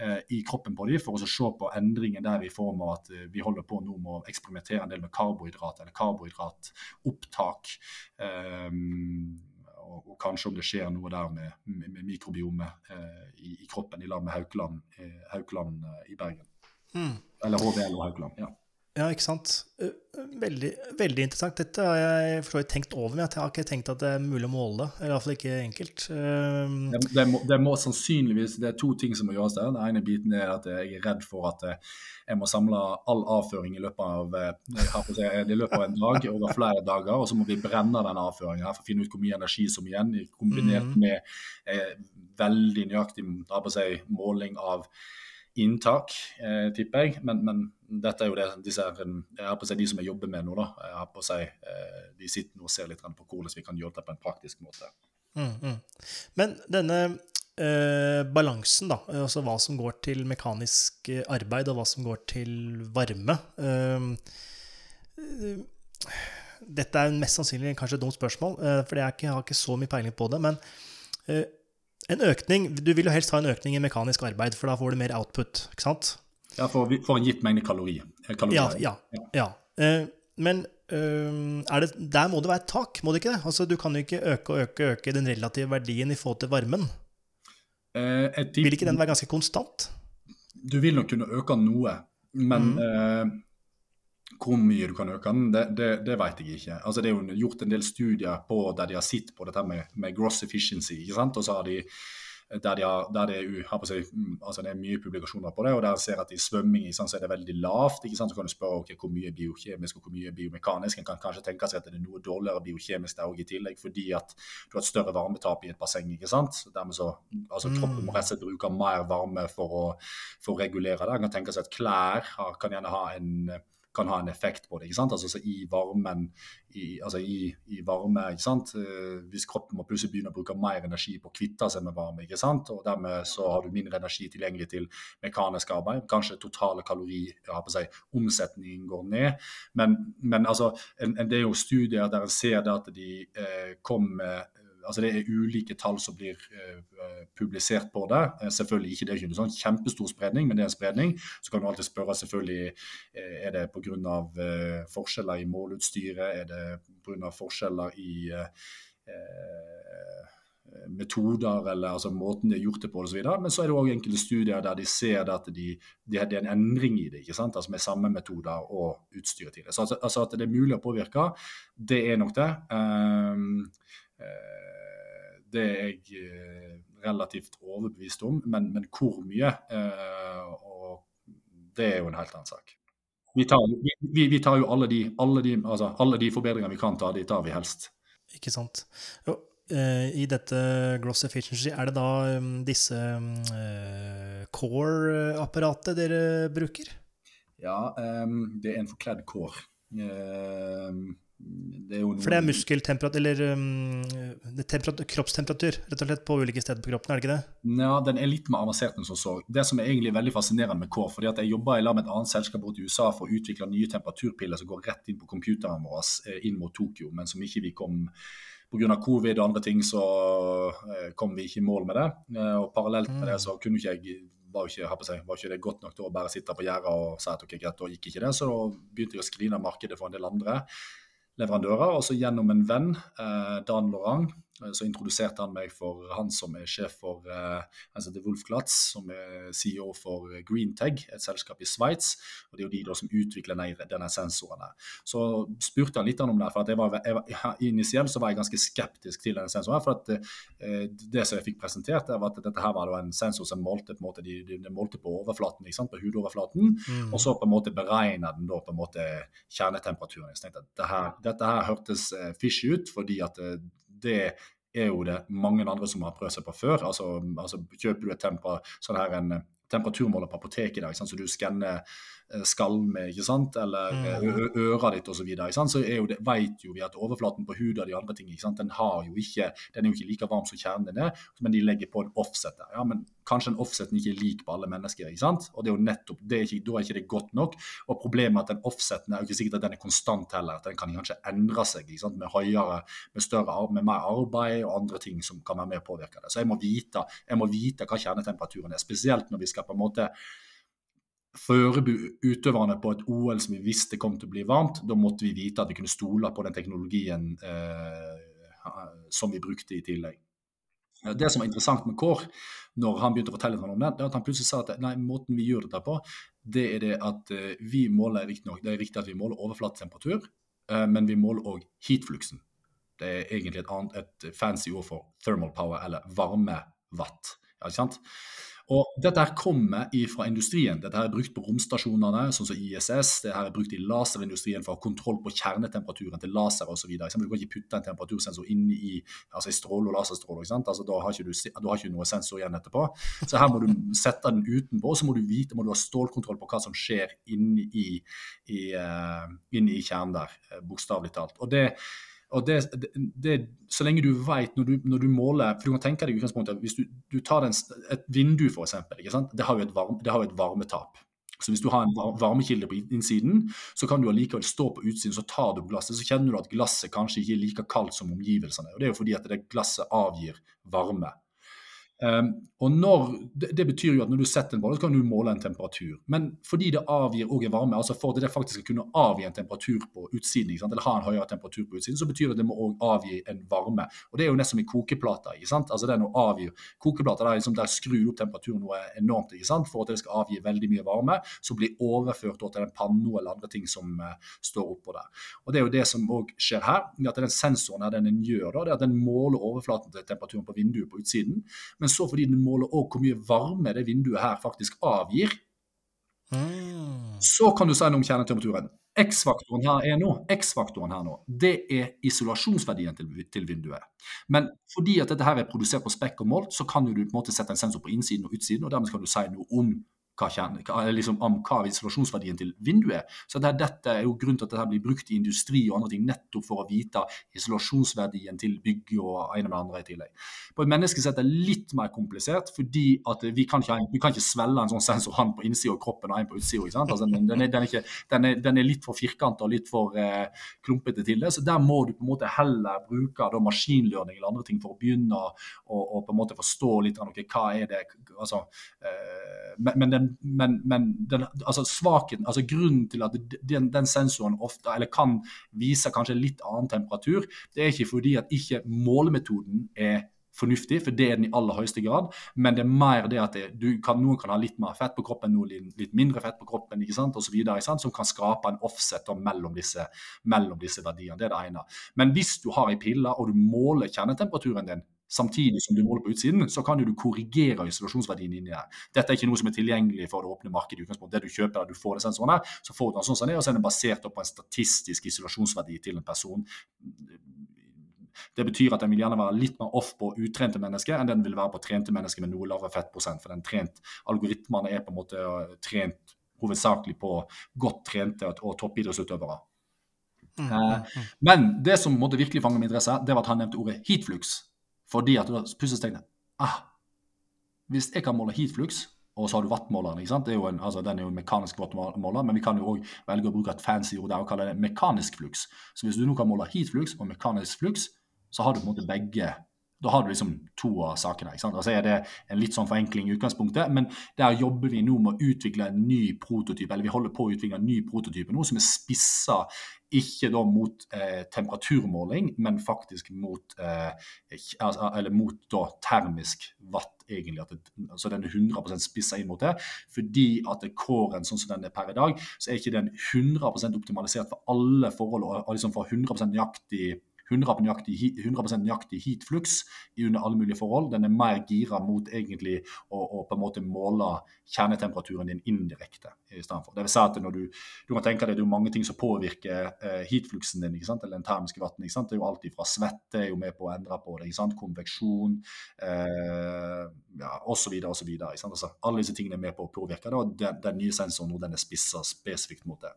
eh, i kroppen på dem, for å se på endringen der i form av at eh, vi holder på nå med å eksperimentere en del med karbohydrat eller karbohydratopptak. Eh, og, og, kanskje om det skjer noe der med, med, med mikrobiomet eh, i, i, kroppen, i lag med Haukeland, eh, Haukeland i Bergen. Mm. Eller HVL og Haukeland. ja. Ja, ikke sant. Eh, veldig, veldig interessant. Dette har jeg for så vidt tenkt over, men jeg har ikke tenkt at det er mulig å måle I Eller iallfall ikke enkelt. Um... Det, det, må, det, må, sannsynligvis Det er to ting som må gjøres der. Den ene biten er at jeg er redd for at eh, jeg må samle all avføring i løpet av, i løpet av en dag over flere dager, og så må vi brenne den avføringen for å finne ut hvor mye energi som igjen, kombinert mm. med eh, veldig nøyaktig måling av inntak, eh, tipper jeg. Men, men, dette er jo det disse, jeg har på seg, de som jeg jobber med nå. da, jeg har på seg, eh, De sitter nå og ser litt på hvordan vi kan gjøre det på en praktisk måte. Mm, mm. Men denne eh, balansen, da, altså hva som går til mekanisk arbeid, og hva som går til varme eh, Dette er mest sannsynlig kanskje et dumt spørsmål, eh, for jeg har ikke så mye peiling på det. men eh, en økning, Du vil jo helst ha en økning i mekanisk arbeid, for da får du mer output. ikke sant? Ja, for, for en gitt mengde kalorier. kalorier. Ja, ja, ja. Uh, men uh, det, der må det være et tak, må det ikke det? Altså, Du kan jo ikke øke og øke og øke den relative verdien i forhold til varmen. Uh, vil ikke den være ganske konstant? Du vil nok kunne øke noe, men mm. Hvor mye du kan øke den, det, det, det, vet jeg ikke. Altså, det er jo gjort en del studier på der de har sett på dette med, med gross efficiency. ikke sant? Og så har de der, de har, der det, er, si, mm, altså det, er, mye publikasjoner på det, og der ser at i svømming så er det veldig lavt. ikke sant? Så kan du spørre okay, hvor mye biokjemisk og hvor mye biomekanisk. En kan kanskje tenke seg at det er noe dårligere biokjemisk der også i tillegg, fordi at du har et større varmetap i et basseng. ikke sant? Dermed så, altså Kroppen må rett og slett bruke mer varme for å, for å regulere det. En kan tenke seg at klær kan gjerne ha en kan ha en effekt på det. ikke sant? Altså I varmen, i, altså i, i varme ikke sant? Eh, hvis kroppen må plutselig begynne å bruke mer energi på å kvitte seg med varme, ikke sant? og dermed så har du mindre energi tilgjengelig til mekanisk arbeid. Kanskje totale kalori, på seg, omsetningen går ned. Men, men altså, en, en, det er jo studier der en ser det at de eh, kommer altså Det er ulike tall som blir uh, publisert på det. Uh, selvfølgelig ikke, Det er ikke en sånn kjempestor spredning, men det er en spredning. Så kan du alltid spørre selvfølgelig uh, er det pga. Uh, forskjeller i målutstyret, er det pga. forskjeller i metoder eller altså måten de har gjort det på osv. Men så er det òg enkelte studier der de ser at de, de, det er en endring i det. ikke sant? Altså Med samme metoder og utstyr til det. Så altså, altså At det er mulig å påvirke, det er nok det. Um, det er jeg eh, relativt overbevist om, men, men hvor mye? Eh, og det er jo en helt annen sak. Vi tar, vi, vi tar jo alle de, alle, de, altså, alle de, forbedringene vi kan ta, de tar vi helst. Ikke sant. Jo, eh, I dette Gloss Efficiency, er det da um, disse um, core-apparatet dere bruker? Ja, det er en forkledd core. Det er For det er muskeltemperatur, eller um, kroppstemperatur, rett og slett, på ulike steder på kroppen, er det ikke det? Ja, den er litt mer avansert enn som så. Det som er egentlig veldig fascinerende med Kår, fordi at jeg jobba i lag med et annet selskap i USA for å utvikle nye temperaturpiller som går rett inn på computeren vår eh, inn mot Tokyo, men som ikke vi kom Pga. covid og andre ting så eh, kom vi ikke i mål med det. Eh, og Parallelt med det så kunne ikke jeg var ikke, seg, var ikke det godt nok til å bare sitte på gjerdet og si at ok, greit, da gikk ikke det. Så da begynte jeg å skrine markedet for en del andre leverandører. også gjennom en venn, eh, Dan Lorang, så introduserte han meg for han som er sjef for uh, han heter Wolf Glatz, som er CEO for Greentag, et selskap i Sveits. Og det er jo de da som utvikler denne sensoren. Så spurte han litt om det. for at jeg var, jeg Initielt så var jeg ganske skeptisk til denne sensoren. for at uh, Det som jeg fikk presentert, var at dette her var en sensor som målte på, måte, de, de målte på overflaten, på hudoverflaten. Mm. Og så på en måte beregna den da på en måte kjernetemperaturen. Jeg tenkte at dette her, dette her hørtes fishy ut, fordi at det er jo det mange andre som har prøvd seg på før. Altså, altså Kjøper du et temper, sånn her en temperaturmåler på apoteket i dag, så du skanner Eh, skalme ikke sant? eller mm. Eh, ditt osv., så, så er jo det, vet jo vi at overflaten på huden og de andre ting, ikke sant? Den, har jo ikke, den er jo ikke like varm som kjernen er, men de legger på en offset der. Ja, men Kanskje en offset ikke er lik på alle mennesker. ikke sant? Og det er jo nettopp, det er ikke, Da er ikke det godt nok. Og Problemet er at den offseten er jo ikke sikkert at den er konstant heller. at Den kan kanskje endre seg ikke sant? med høyere, med større, med mer arbeid og andre ting som kan være med å påvirke det. Så jeg må vite, jeg må vite hva kjernetemperaturen er. Spesielt når vi skal på en måte forberede utøverne på et OL som vi visste kom til å bli varmt. Da måtte vi vite at vi kunne stole på den teknologien eh, som vi brukte i tillegg. Det som var interessant med Kår, når han begynte å fortelle om det, det er at han plutselig sa at nei, måten vi gjør dette på, det er det at eh, vi måler riktignok Det er riktig at vi måler overflatetemperatur, eh, men vi måler òg heatfluxen. Det er egentlig et, annet, et fancy ord for thermal power, eller varmewatt. Ja, ikke sant? Og Dette her kommer fra industrien. Dette her er brukt på romstasjonene, sånn som ISS. Det her er brukt i laserindustrien for å ha kontroll på kjernetemperaturen til laser osv. Du kan ikke putte en temperatursensor inn i altså i stråle og laserstråle. Altså, da, har du, da har ikke noe sensor igjen etterpå. Så her må du sette den utenpå, og så må du vite, må du ha stålkontroll på hva som skjer inni i, i, uh, inni i kjernen der, eh, bokstavelig talt. Og det og det, det, Så lenge du vet når du, når du, måler for du kan tenke deg utgangspunktet, Hvis du, du tar en, et vindu, f.eks., det har jo et, varme, det har jo et varmetap. Så Hvis du har en varmekilde på innsiden, så kan du allikevel stå på utsiden, så tar du glasset, så kjenner du at glasset kanskje ikke er like kaldt som omgivelsene. og Det er jo fordi at det glasset avgir varme. Um, og når, det, betyr jo at når du setter en bolle, så kan du måle en temperatur. Men fordi det avgir en varme, altså for at det faktisk skal kunne avgi en temperatur på utsiden, eller ha en høyere temperatur på utsiden, så betyr det at det må også avgi en varme. Og Det er jo nesten som i kokeplater. ikke sant? Altså det er noe avgir, Kokeplater der, liksom, der skrur opp temperaturen noe enormt ikke sant? for at det skal avgi veldig mye varme, som blir overført til en panne eller andre ting som uh, står oppå der. Og Det er jo det som òg skjer her. at Den sensoren her, den, den gjør, da, det er at den måler overflaten til temperaturen på vinduet på utsiden. men så fordi den måler òg hvor mye varme det vinduet her faktisk avgir. Mm. Så kan du si noe om kjernetemperaturen. X-faktoren her er nå, X-faktoren her nå, det er isolasjonsverdien til, til, vinduet. Men fordi at dette her er produsert på spekk og mål, så kan du på en måte sette en sensor på innsiden og utsiden, og dermed kan du si noe om hva, hva, liksom, om hva isolasjonsverdien til vinduet er. Så det, dette er jo grunnen til at dette blir brukt i industri og andre ting, nettopp for å vite isolasjonsverdien til bygget og ene med andre i tillegg. På et menneskesett er det litt mer komplisert, fordi vi kan ikke, vi kan ikke svelle en sånn sensor han på innsida av kroppen og en på utsida. Altså, den, den, den, den, er litt for firkanta og litt for eh, klumpete til det. Så der må du på en måte heller bruke da, maskinlearning eller andre ting for å begynne å, på en måte forstå litt okay, hva er det altså, eh, men, men den men, men den, altså svakheten, altså grunnen til at den, den, sensoren ofte, eller kan vise kanskje litt annen temperatur, det er ikke fordi at ikke målemetoden er fornuftig, for det er den i aller høyeste grad. Men det er mer det at det, kan, noen kan ha litt mer fett på kroppen, noen litt mindre fett på kroppen, ikke sant, sant, som kan skape en offset mellom disse, mellom disse verdiene. Det er det ene. Men hvis du har ei pille og du måler kjernetemperaturen din, samtidig som du måler på utsiden, så kan du korrigere isolasjonsverdien inni der. Dette er ikke noe som er tilgjengelig for det åpne markedet. utgangspunktet. Det du kjøper der du får det sensoren her, så får du den sånn som det, og så er den basert på en statistisk isolasjonsverdi til en person. Det betyr at den vil gjerne være litt mer off på utrente mennesker enn den vil være på trente mennesker med noe lavere fettprosent. For den trent, algoritmene er på en måte eh, trent hovedsakelig på godt trente og toppidrettsutøvere. Mm, mm, eh, mm. Men det som måtte virkelig fange min interesse, det var at han nevnte ordet heatflux. Fordi at da plutselig tenkte ah, Hvis jeg kan måle heatflux, og så har du wattmåleren. ikke sant? En, altså, den er jo en mekanisk wattmåler, men vi kan jo òg velge å bruke et fancy ord der og kalle det mekanisk flux. Så hvis du nå kan måle heatflux og mekanisk flux, så har du på en måte begge da har du liksom to av sakene. ikke sant? Altså er Det en litt sånn forenkling i utgangspunktet, men der jobber vi nå med å utvikle en ny prototype, eller vi holder på å utvikle en ny prototype nå som er spissa ikke da mot eh, temperaturmåling, men faktisk mot, eh, altså, eller mot da termisk watt, egentlig. Det, altså den er 100% spissa inn mot det. Fordi at kåren sånn som den er per i dag, så er ikke den 100 optimalisert for alle forhold og, og liksom for 100% nøyaktig 100% nøyaktig, 100% nøyaktig heatflux under alle mulige forhold. Den er mer gira mot egentlig å, å, på en måte måle kjernetemperaturen din indirekte. i stedet for. Det vil si at når du, du kan tenke deg Det er mange ting som påvirker eh, heatfluxen din, ikke sant? eller den termiske vann. Det er jo alltid fra svette er jo med på å endre på det. ikke sant? Konveksjon eh, ja, osv. Altså, alle disse tingene er med på å påvirke det. og Den, den nye sensoren den er spissa spesifikt mot det.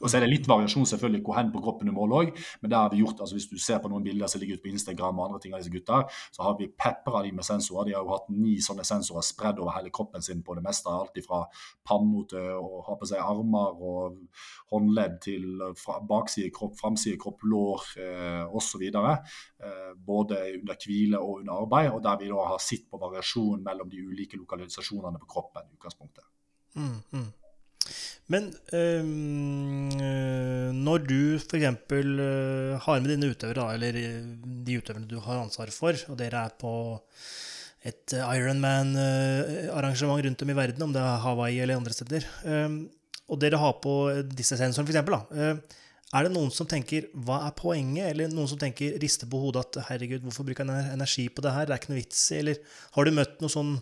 Og så er det litt variasjon selvfølgelig hvor hen på kroppen du måler òg, men det har vi gjort. altså Hvis du ser på noen bilder som ligger ute på Instagram og andre ting av disse gutta, så har vi pepra de med sensorer. De har jo hatt ni sånne sensorer spredd over hele kroppen sin på det meste. Alt fra panna til å ha på seg armer og håndledd til bakside kropp, framside kropp, lår eh, osv. Eh, både under hvile og under arbeid, og der vi da har sett på variasjonen mellom de ulike lokalisasjonene på kroppen i utgangspunktet. Mm, mm. Men øh, når du f.eks. Øh, har med dine utøvere, eller eh, de utøverne du har ansvar for, og dere er på et Ironman-arrangement rundt om i verden, om det er Hawaii eller andre steder, øh, og dere har på disse sensorene, f.eks., er det noen som tenker 'hva er poenget', eller noen som tenker rister på hodet at 'herregud, hvorfor bruker jeg energi på det her', det er ikke noe vits i', eller har du møtt noe sånn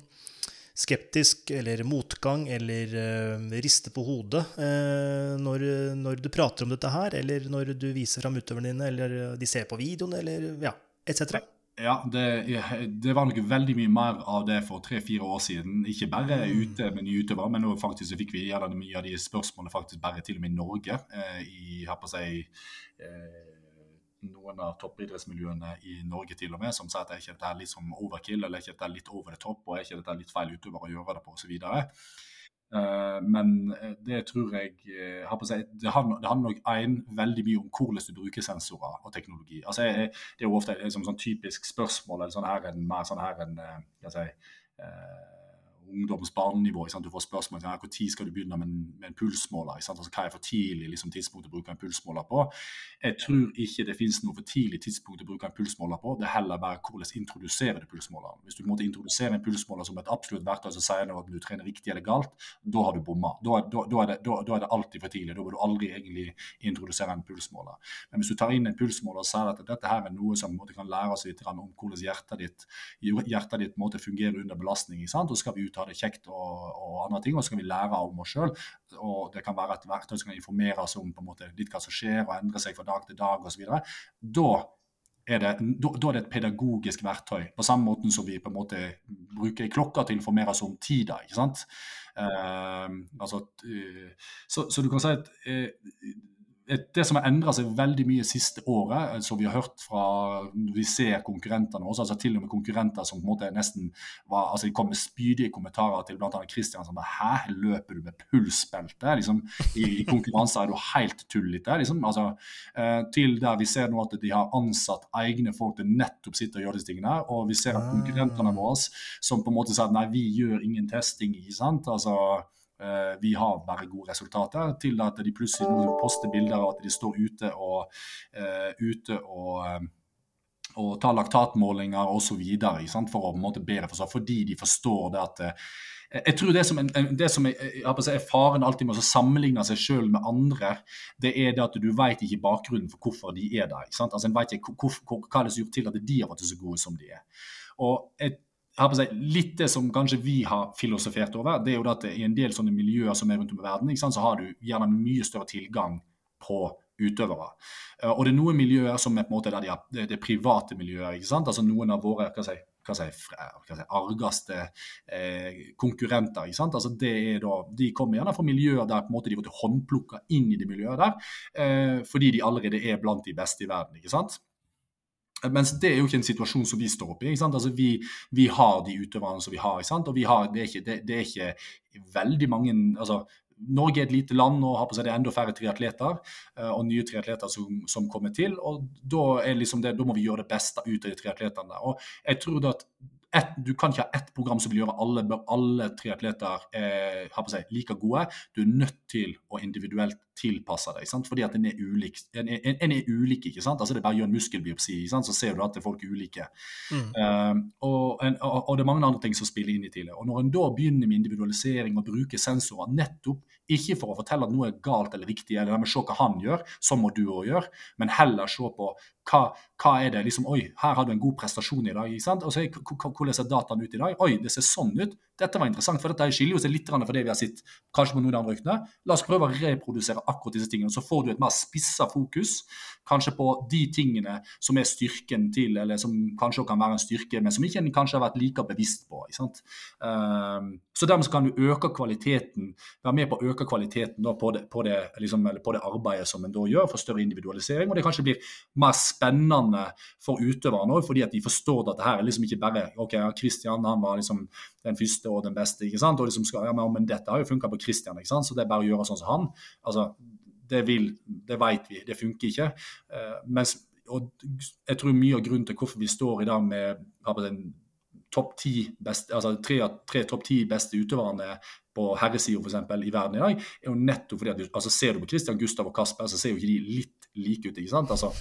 skeptisk eller motgang eller uh, riste på hodet uh, når, når, du prater om dette her, eller når du viser fram utøverne dine, eller de ser på videoen, eller ja, etc. Ja, det, det, var nok veldig mye mer av det for tre-fire år siden. Ikke bare mm. ute med nye utøvere, men nå faktisk så fikk vi gjerne mye av de spørsmålene faktisk bare til og med i Norge. Uh, i, her på seg, eh, noen av toppidrettsmiljøene i Norge til og med, som sier at er ikke dette litt som overkill, eller er ikke dette litt over the top, og er ikke dette litt feil utøver å gjøre det på, osv. Eh, men eh, det tror jeg uh, har på seg, det, handler, nok en, veldig mye om hvordan du bruker sensorer og teknologi. Altså, jeg, det er jo ofte et sånn typisk spørsmål eller sånn her en, mer sånn her en, uh, si, ungdoms barnenivå. Du får spørsmål om når skal du begynne med en, med en pulsmåler. Altså, hva er for tidlig liksom, tidspunkt å bruke en pulsmåler på? Jeg tror ikke det finnes noe for tidlig tidspunkt å bruke en pulsmåler på. Det er heller bare hvordan introduserer du pulsmåleren. Hvis du måtte introdusere en pulsmåler som et absolutt verktøy som sier at du trener riktig eller galt, da har du bomma. Da, da, da, er det, det, alltid for tidlig. Da bør du aldri egentlig introdusere en pulsmåler. Men hvis du tar inn en pulsmåler og sier at dette her er noe som kan lære oss litt om hvordan hjertet ditt, hjertet ditt måte, fungerer under belastning, og skal vi ut ha det kjekt og, og andre ting, og så kan vi lære om oss sjøl. Og det kan være et verktøy som kan informere oss om på en måte, litt hva som skjer og endre seg fra dag til dag osv. Da er det, da, da er det et pedagogisk verktøy, på samme måte som vi på en måte bruker klokka til å informere oss om tida. ikke sant? Uh, altså, uh, så, så, du kan si at uh, det som har endra seg veldig mye siste året, som vi har hørt fra vi ser konkurrentene også, altså til og med konkurrenter som på en måte nesten var, altså de kom med spydige kommentarer til bl.a. Kristian som Hæ, løper du med pulsbelte? Liksom, I, i konkurranser er du helt tullete. Liksom. Altså, eh, til der vi ser nå at de har ansatt egne folk til nettopp sitter og gjør disse tingene. Og vi ser at konkurrentene ah. våre som på en måte sier at nei, vi gjør ingen testing. ikke sant? Altså, Eh, vi har bare gode resultater, til at de plutselig nå poster bilder av at de står ute og, uh, ute og, um, og tar laktatmålinger osv. for å på en måte bedre forstå, fordi de forstår det at jeg tror det som, det som er, er, faren alltid med å sammenligne seg selv med andre, det er det at du vet ikke bakgrunnen for hvorfor de er der. Altså, en vet ikke hvor, hvor, hva det som har gjort til at de har vært så gode som de er. Og jeg Si, litt det som kanskje vi har filosofert over, det er jo at i en del sånne miljøer som er rundt om i verden, sant, så har du gjerne mye større tilgang på utøvere. Eh, og det er noen miljøer som er på en måte der de har, det er private miljøer. ikke sant? Altså Noen av våre hva si, hva si, hva si, argeste eh, konkurrenter. ikke sant? Altså det er da, De kommer gjerne fra miljøer der på en måte de blir håndplukka inn i det miljøet der, eh, fordi de allerede er blant de beste i verden. ikke sant? Mens det er jo ikke en situasjon som vi står oppe i. Altså vi, vi, har de utøverne som vi har. og vi har, det, er ikke, det, det er ikke veldig mange altså Norge er et lite land og har på seg det enda færre triatleter uh, og nye triatleter som, som, kommer til. og da, liksom det, da, må vi gjøre det beste ut av de triatletene. Og jeg tror at et, du kan ikke ha ett program som vil gjøre alle, alle triatleter eh, like gode. Du er nødt til å individuelt tilpasse deg, sant? fordi at en er ulik. En, en, en er ulik, ikke sant? Altså Det er bare å gjøre en muskelbiopsi, så ser du at folk er ulike. Mm. Uh, og, en, og, og, det er mange andre ting som spiller inn i tidlig. Og Når en da begynner med individualisering og bruker sensorer nettopp ikke for å fortelle at noe er galt eller riktig, eller se hva han gjør, så må du òg gjøre, men heller se på hva, hva, er det liksom, Oi, her har du en god prestasjon i dag. ikke sant? Og så Hvordan ser dataen ut i dag? Oi, det ser sånn ut. Dette var interessant, for dette skiller seg litt fra det vi har sett kanskje på noen andre ryktene. La oss prøve å reprodusere akkurat disse tingene. Så får du et mer spissa fokus kanskje på de tingene som er styrken til, eller som kanskje kan være en styrke, men som ikke en kanskje har vært like bevisst på. Um, så dermed kan du øke kvaliteten, være med på å øke kvaliteten på det, på, det, liksom, på, det, arbeidet som en da gjør, for større individualisering. Og det kanskje blir mer spennende for utøverne òg, fordi at de forstår at det her er liksom ikke bare OK, Kristian han var liksom den første og den beste. ikke sant? Og liksom skal, ja, men, dette har jo funka på Christian, ikke sant? så det er bare å gjøre sånn som han. altså det vil, det vet vi, det funker ikke. Uh, mens, og jeg tror mye av grunnen til hvorfor vi står i dag med den topp ti beste, altså tre, tre topp ti beste utøverne på herresida i verden i dag, er jo nettopp fordi at altså Ser du på Christian Gustav og Kasper, så ser jo ikke de litt like ut. ikke sant? Altså,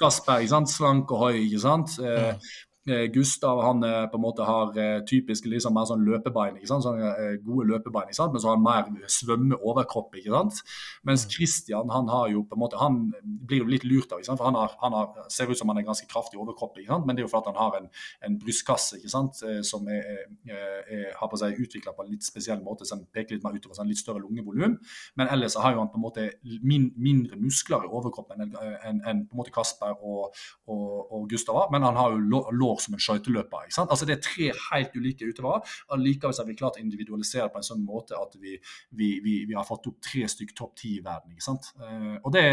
Kasper ikke sant? slank og høy. ikke sant? Eh, Eh, Gustav han eh, på en måte har eh, typisk liksom mer sånn løpebein, ikke sant? Sånne, gode løpebein, ikke sant? men så har han mer svømmeoverkropp. ikke sant? Mens mm. Christian han har jo på en måte, han blir jo litt lurt av, ikke sant? for han, har, han har, ser ut som han er ganske kraftig overkropp, ikke sant? men det er jo fordi han har en, en brystkasse ikke sant? som er, er, er, har på seg utvikla på en litt spesiell måte, som peker litt mer utover, sånn litt større lungevolum. Men ellers har jo han på en måte min, mindre muskler i overkroppen enn en, en, på en måte Kasper og, og, og Gustav har, men han har jo lår går som en skøyteløper. Altså, det er tre helt ulike utøvere. Allikevel har vi klart å individualisere på en sånn måte at vi, vi, vi, vi har fått opp tre stykk topp ti i verden. ikke sant? Uh, og det,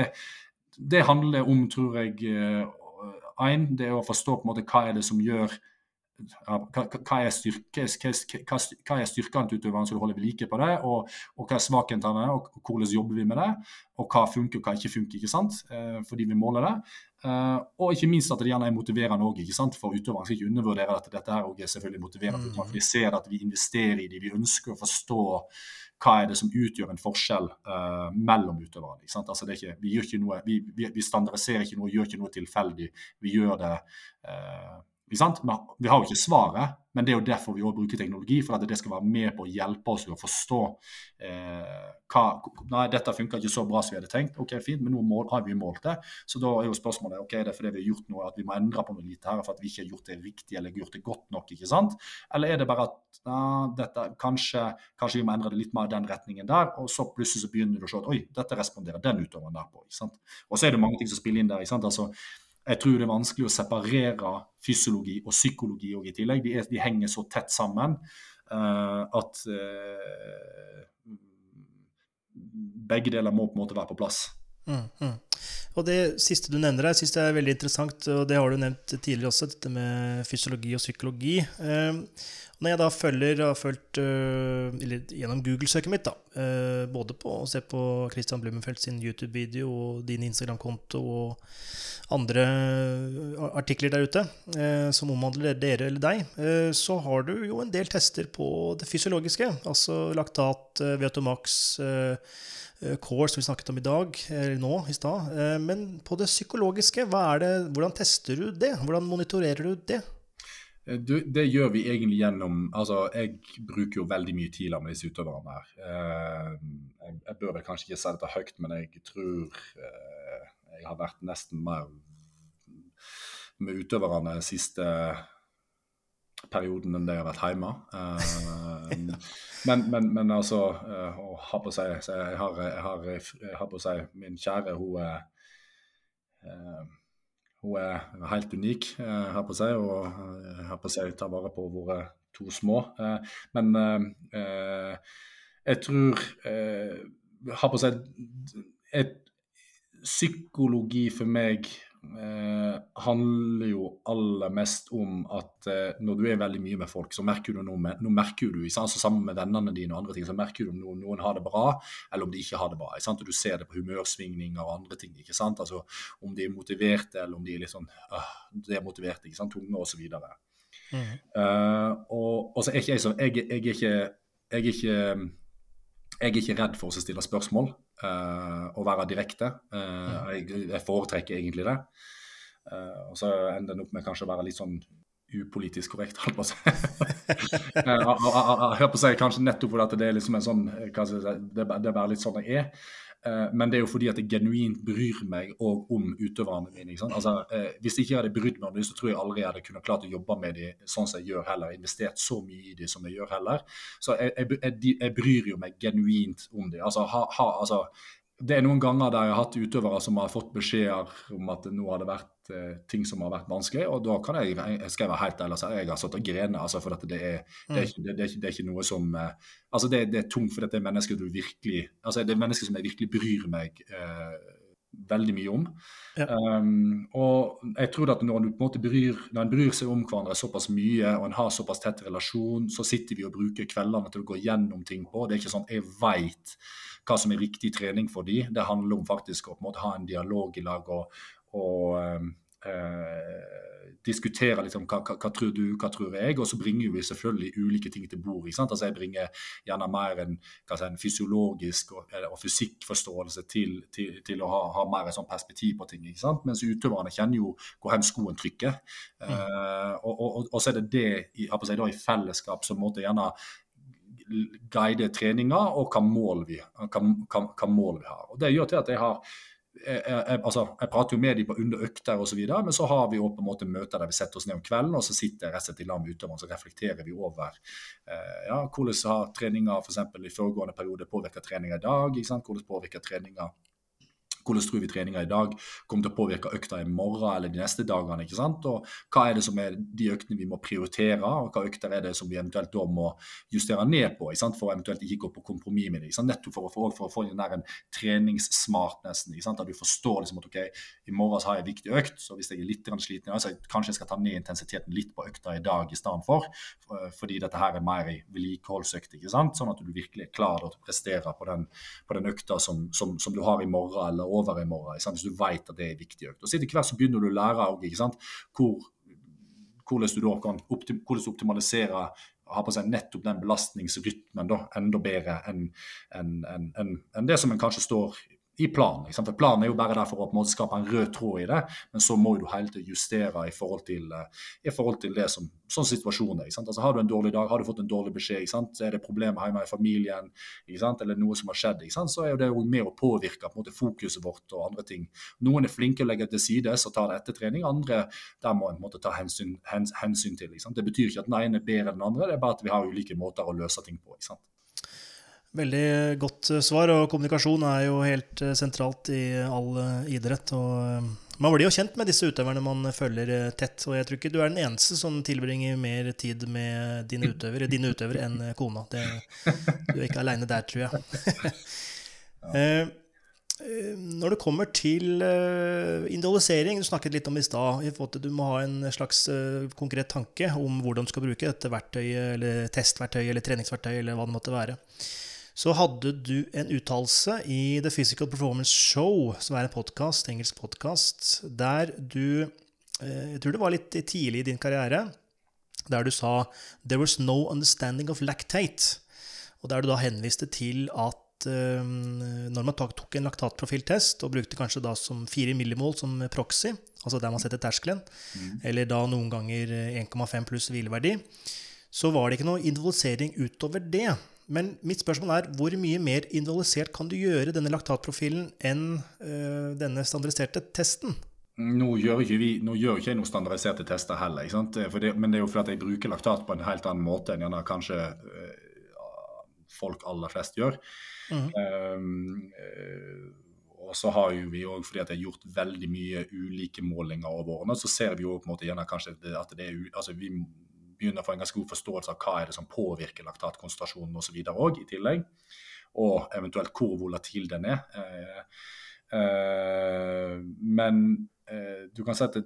det, handler om, tror jeg, én, uh, det er å forstå på en måte hva er det som gjør hva, er styrkene til utøveren, så du holder ved like på det, og, og hva er svakhetene, og, og hvordan jobber vi med det, og hva funker og hva ikke funker, ikke sant? Eh, fordi vi måler det. Eh, og ikke minst at det gjerne er motiverende òg, for utøveren skal ikke undervurdere at dette her også er selvfølgelig motiverende. Mm. Vi ser at vi investerer i det, vi ønsker å forstå hva er det som utgjør en forskjell uh, mellom utøverne. Altså, vi, vi, vi, standardiserer ikke noe, gjør ikke noe tilfeldig. Vi gjør det uh, vi har jo ikke svaret, men det er jo derfor vi også bruker teknologi. For at det skal være med på å hjelpe oss å forstå eh, hva Nei, dette funka ikke så bra som vi hadde tenkt. Ok, fint, men nå mål, har vi målt det. Så da er jo spørsmålet ok, er det fordi vi har gjort noe, at vi må endre på noe lite her for at vi ikke har gjort det riktig eller gjort det godt nok. ikke sant? Eller er det bare at ja, dette, kanskje, kanskje, vi må endre det litt mer i den retningen der, og så plutselig så begynner du å se at oi, dette responderer den utøveren der på. ikke sant? Og så er det mange ting som spiller inn der. ikke sant? Altså, jeg tror det er vanskelig å separere fysiologi og psykologi og i tillegg. De, er, de, henger så tett sammen uh, at uh, begge deler må på en måte være på plass. Mm, mm. Og Det siste du nevner her, synes jeg er veldig interessant, og det har du nevnt tidligere også, dette med fysiologi og psykologi. Uh, når jeg da følger har fulgt eller gjennom Google-søket mitt, da, både på å se på Christian Blumenfeldt sin YouTube-video og din Instagram-konto og andre eh, artikler der ute eh, som omhandler dere eller deg, eh, så har du jo en del tester på det fysiologiske. Altså laktat, eh, Veotomax, eh, eh, core, som vi snakket om i dag, eller nå i stad. Eh, men på det psykologiske, det, hvordan tester du det? Hvordan monitorerer du det? Du, det gjør vi egentlig gjennom altså Jeg bruker jo veldig mye tid med disse utøverne her. jeg, jeg, bør vel kanskje ikke si dette høyt, men jeg tror jeg har vært nesten mer med utøverne siste perioden enn det jeg har vært hjemme. Men, men, men, altså å ha på seg jeg har, jeg, har, jeg har, på seg Min kjære, hun er hun er helt unik, her på seg, og her på seg tar vare på våre to små. men jeg tror Her på seg et psykologi for meg eh, handler jo aller mest om at eh, når du er veldig mye med folk, så merker du noe med, nå merker du, altså Sammen med vennene dine og andre ting, så merker du om noen, noen har det bra, eller om de ikke har det bra. Og Du ser det på humørsvingninger og andre ting. ikke sant? Altså Om de er motiverte, eller om de er litt sånn øh, motiverte, ikke sant? tunge osv. Mm. Uh, og, og så er ikke jeg sånn jeg, jeg, er ikke jeg er ikke jeg er ikke redd for å stille spørsmål uh, og være direkte. Uh, jeg, jeg, foretrekker egentlig det. Uh, og så ender en opp med kanskje å være litt sånn upolitisk korrekt, holdt på å si. [laughs] Hør på å si kanskje nettopp fordi det er liksom en sånn det, det er bare litt sånn jeg er. Eh, men det er jo fordi at jeg genuint bryr meg òg om utøverne mine. Altså, eh, hvis jeg ikke hadde brydd meg om dem, så tror jeg aldri jeg hadde kunnet klart å jobbe med dem sånn som jeg gjør heller. Investert så mye i dem som jeg gjør heller. Så jeg, jeg, jeg bryr jo meg genuint om dem. Altså, ha, ha, altså, det er noen ganger der jeg har hatt utøvere som har fått beskjeder om at nå har det vært eh, ting som har vært vanskelig, og da kan jeg, jeg skal være helt ærlig jeg har satt og grene. Altså, for det er, det, er ikke, det, er det, er ikke, noe som eh, altså det, det, er tungt for dette er mennesker du virkelig altså det er mennesker som jeg virkelig bryr meg eh, veldig mye om. Ja. Um, og jeg tror at når, du på en måte bryr, når en bryr seg om hverandre såpass mye, og en har såpass tett relasjon, så sitter vi og bruker kveldene til å gå gjennom ting på. Det er ikke sånn jeg veit hva som er riktig trening for dem. Det handler om faktisk å på en måte ha en dialog i lag og, og ehm, eh, diskutere liksom, hva, hva, hva, tror du, hva tror jeg, og så bringer vi selvfølgelig ulike ting til bord. Altså, jeg bringer gjerne mer en, si, en fysiologisk og, og fysikkforståelse til, til, til, å ha, ha mer et sånt perspektiv på ting. Mens utøverne kjenner jo hvor hen skoen trykker. Mm. Uh, og, og, og, så er det det i, si, da, i fellesskap som måtte gjerne guide treninga, og hva mål, vi, hva, hva, hva mål vi har. Og Det gjør til at jeg har jeg, altså, jeg prater jo med dem på under økter osv., men så har vi jo på en måte møter der vi setter oss ned om kvelden, og så sitter jeg og slett i lag med utøveren, så reflekterer vi over eh, ja, hvordan har treninga f.eks. i foregående periode påvirka treninga i dag. Hvordan påvirker treninga hvordan tror vi treninga i dag kommer til å påvirke økta i morgen eller de neste dagene? ikke sant? Og hva er det som er de øktene vi må prioritere, og hva økter er det som vi eventuelt da må justere ned på, ikke sant? for å eventuelt ikke gå på kompromiss med det. ikke sant? Nettopp for å få, for å få den der en treningssmart, nesten. ikke sant? At du forstår liksom at ok, i morgen har jeg en viktig økt, så hvis jeg er litt sliten, så kanskje jeg skal ta ned intensiteten litt på økta i dag i stedet for, fordi dette her er mer ei vedlikeholdsøkt. ikke sant? Sånn at du virkelig er klar til å prestere på den, på den økta som, som, som, du har i morgen eller over i morgen. Hvis du vet at det er viktig økt. Og så Etter hvert så begynner du å lære sant? Hvor, hvordan du da kan optim, optimalisere ha på seg nettopp den belastningsrytmen da, enda bedre enn en, en, en, en det som en kanskje står i planen. For Planen er jo bare der for å på en måte skape en rød tråd i det, men så må du hele tiden justere i forhold til, eh, i forhold til det som sånn situasjonen er. Altså, har du en dårlig dag, har du fått en dårlig beskjed, er det problemer hjemme i familien, eller noe som har skjedd, så er det jo med å påvirke på måte, fokuset vårt og andre ting. Noen er flinke å legge til side og ta det etter trening, andre der må en måte ta hensyn, hens, hensyn til. Det betyr ikke at den ene er bedre enn den andre, det er bare at vi har ulike måter å løse ting på. ikke sant? Veldig godt eh, svar, og kommunikasjon er jo helt eh, sentralt i all eh, idrett. og Man blir jo kjent med disse utøverne man følger tett, og jeg tror ikke du er den eneste som tilbringer mer tid med dine utøvere, dine utøvere enn kona. Det, du er ikke aleine der, tror jeg. [laughs] Når det kommer til individualisering, du snakket litt om i stad Du må ha en slags konkret tanke om hvordan du skal bruke dette verktøyet, eller testverktøyet eller treningsverktøyet, eller hva det måtte være så hadde du en uttalelse i The Physical Performance Show, som er en podcast, engelsk podkast, der du eh, Jeg tror det var litt tidlig i din karriere, der du sa 'There was no understanding of lactate'. Og der du da henviste til at um, når man tok en laktatprofiltest og brukte kanskje da som 4 millimol som proxy, altså der man setter terskelen, mm. eller da noen ganger 1,5 pluss hvileverdi, så var det ikke noe individualisering utover det. Men mitt spørsmål er hvor mye mer individualisert kan du gjøre denne laktatprofilen enn øh, denne standardiserte testen? Nå gjør ikke vi, nå gjør ikke jeg noen standardiserte tester heller, det, men det er jo fordi jeg bruker laktat på en helt annen måte enn gjerne kanskje øh, folk aller flest gjør. Mm. Um, uh, og så har jo vi òg, fordi at jeg har gjort veldig mye ulike målinger over årene, så ser vi jo på en måte gjerne kanskje at det er altså vi begynner å få en ganske god forståelse av hva er det som påvirker laktatkonsentrasjonen osv. òg, i tillegg. Og eventuelt hvor volatil den er. Eh, eh, men eh, du kan sette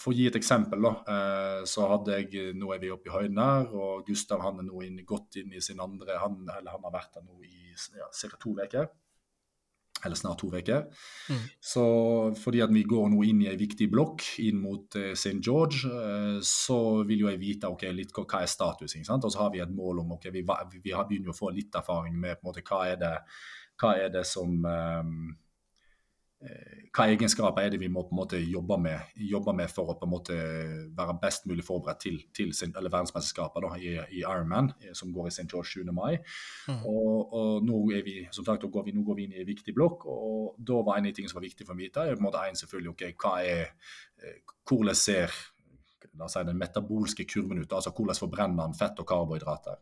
for å gi et eksempel, da, så hadde jeg Nå er vi oppe i høyden her, og Gustav han er nå inn, godt inn i sin andre han, eller han har vært der nå i ja, to uker eller snart to uker. Mm. Så fordi at vi går nå inn i en viktig blokk inn mot eh, St. George, uh, så vil jo jeg vite okay, litt hva er status. ikke sant? Og så har vi et mål om ok, vi, vi har begynner å få litt erfaring med på en måte, hva er det, hva er det som Eh, hva egenskaper er det vi må på en måte jobbe med, jobbe med for å på en måte være best mulig forberedt til, til sin, verdensmesterskapet i, i, Ironman, eh, som går i St. George 7. mai. Mm. Og, og, nå er vi som sagt, går vi, nå går vi inn i en viktig blokk, og da var en av de tingene som var viktig for meg, er på en måte en selvfølgelig, ok, hva er, eh, hvordan ser si, den metabolske kurven ut, altså hvordan forbrenner den fett og karbohydrater.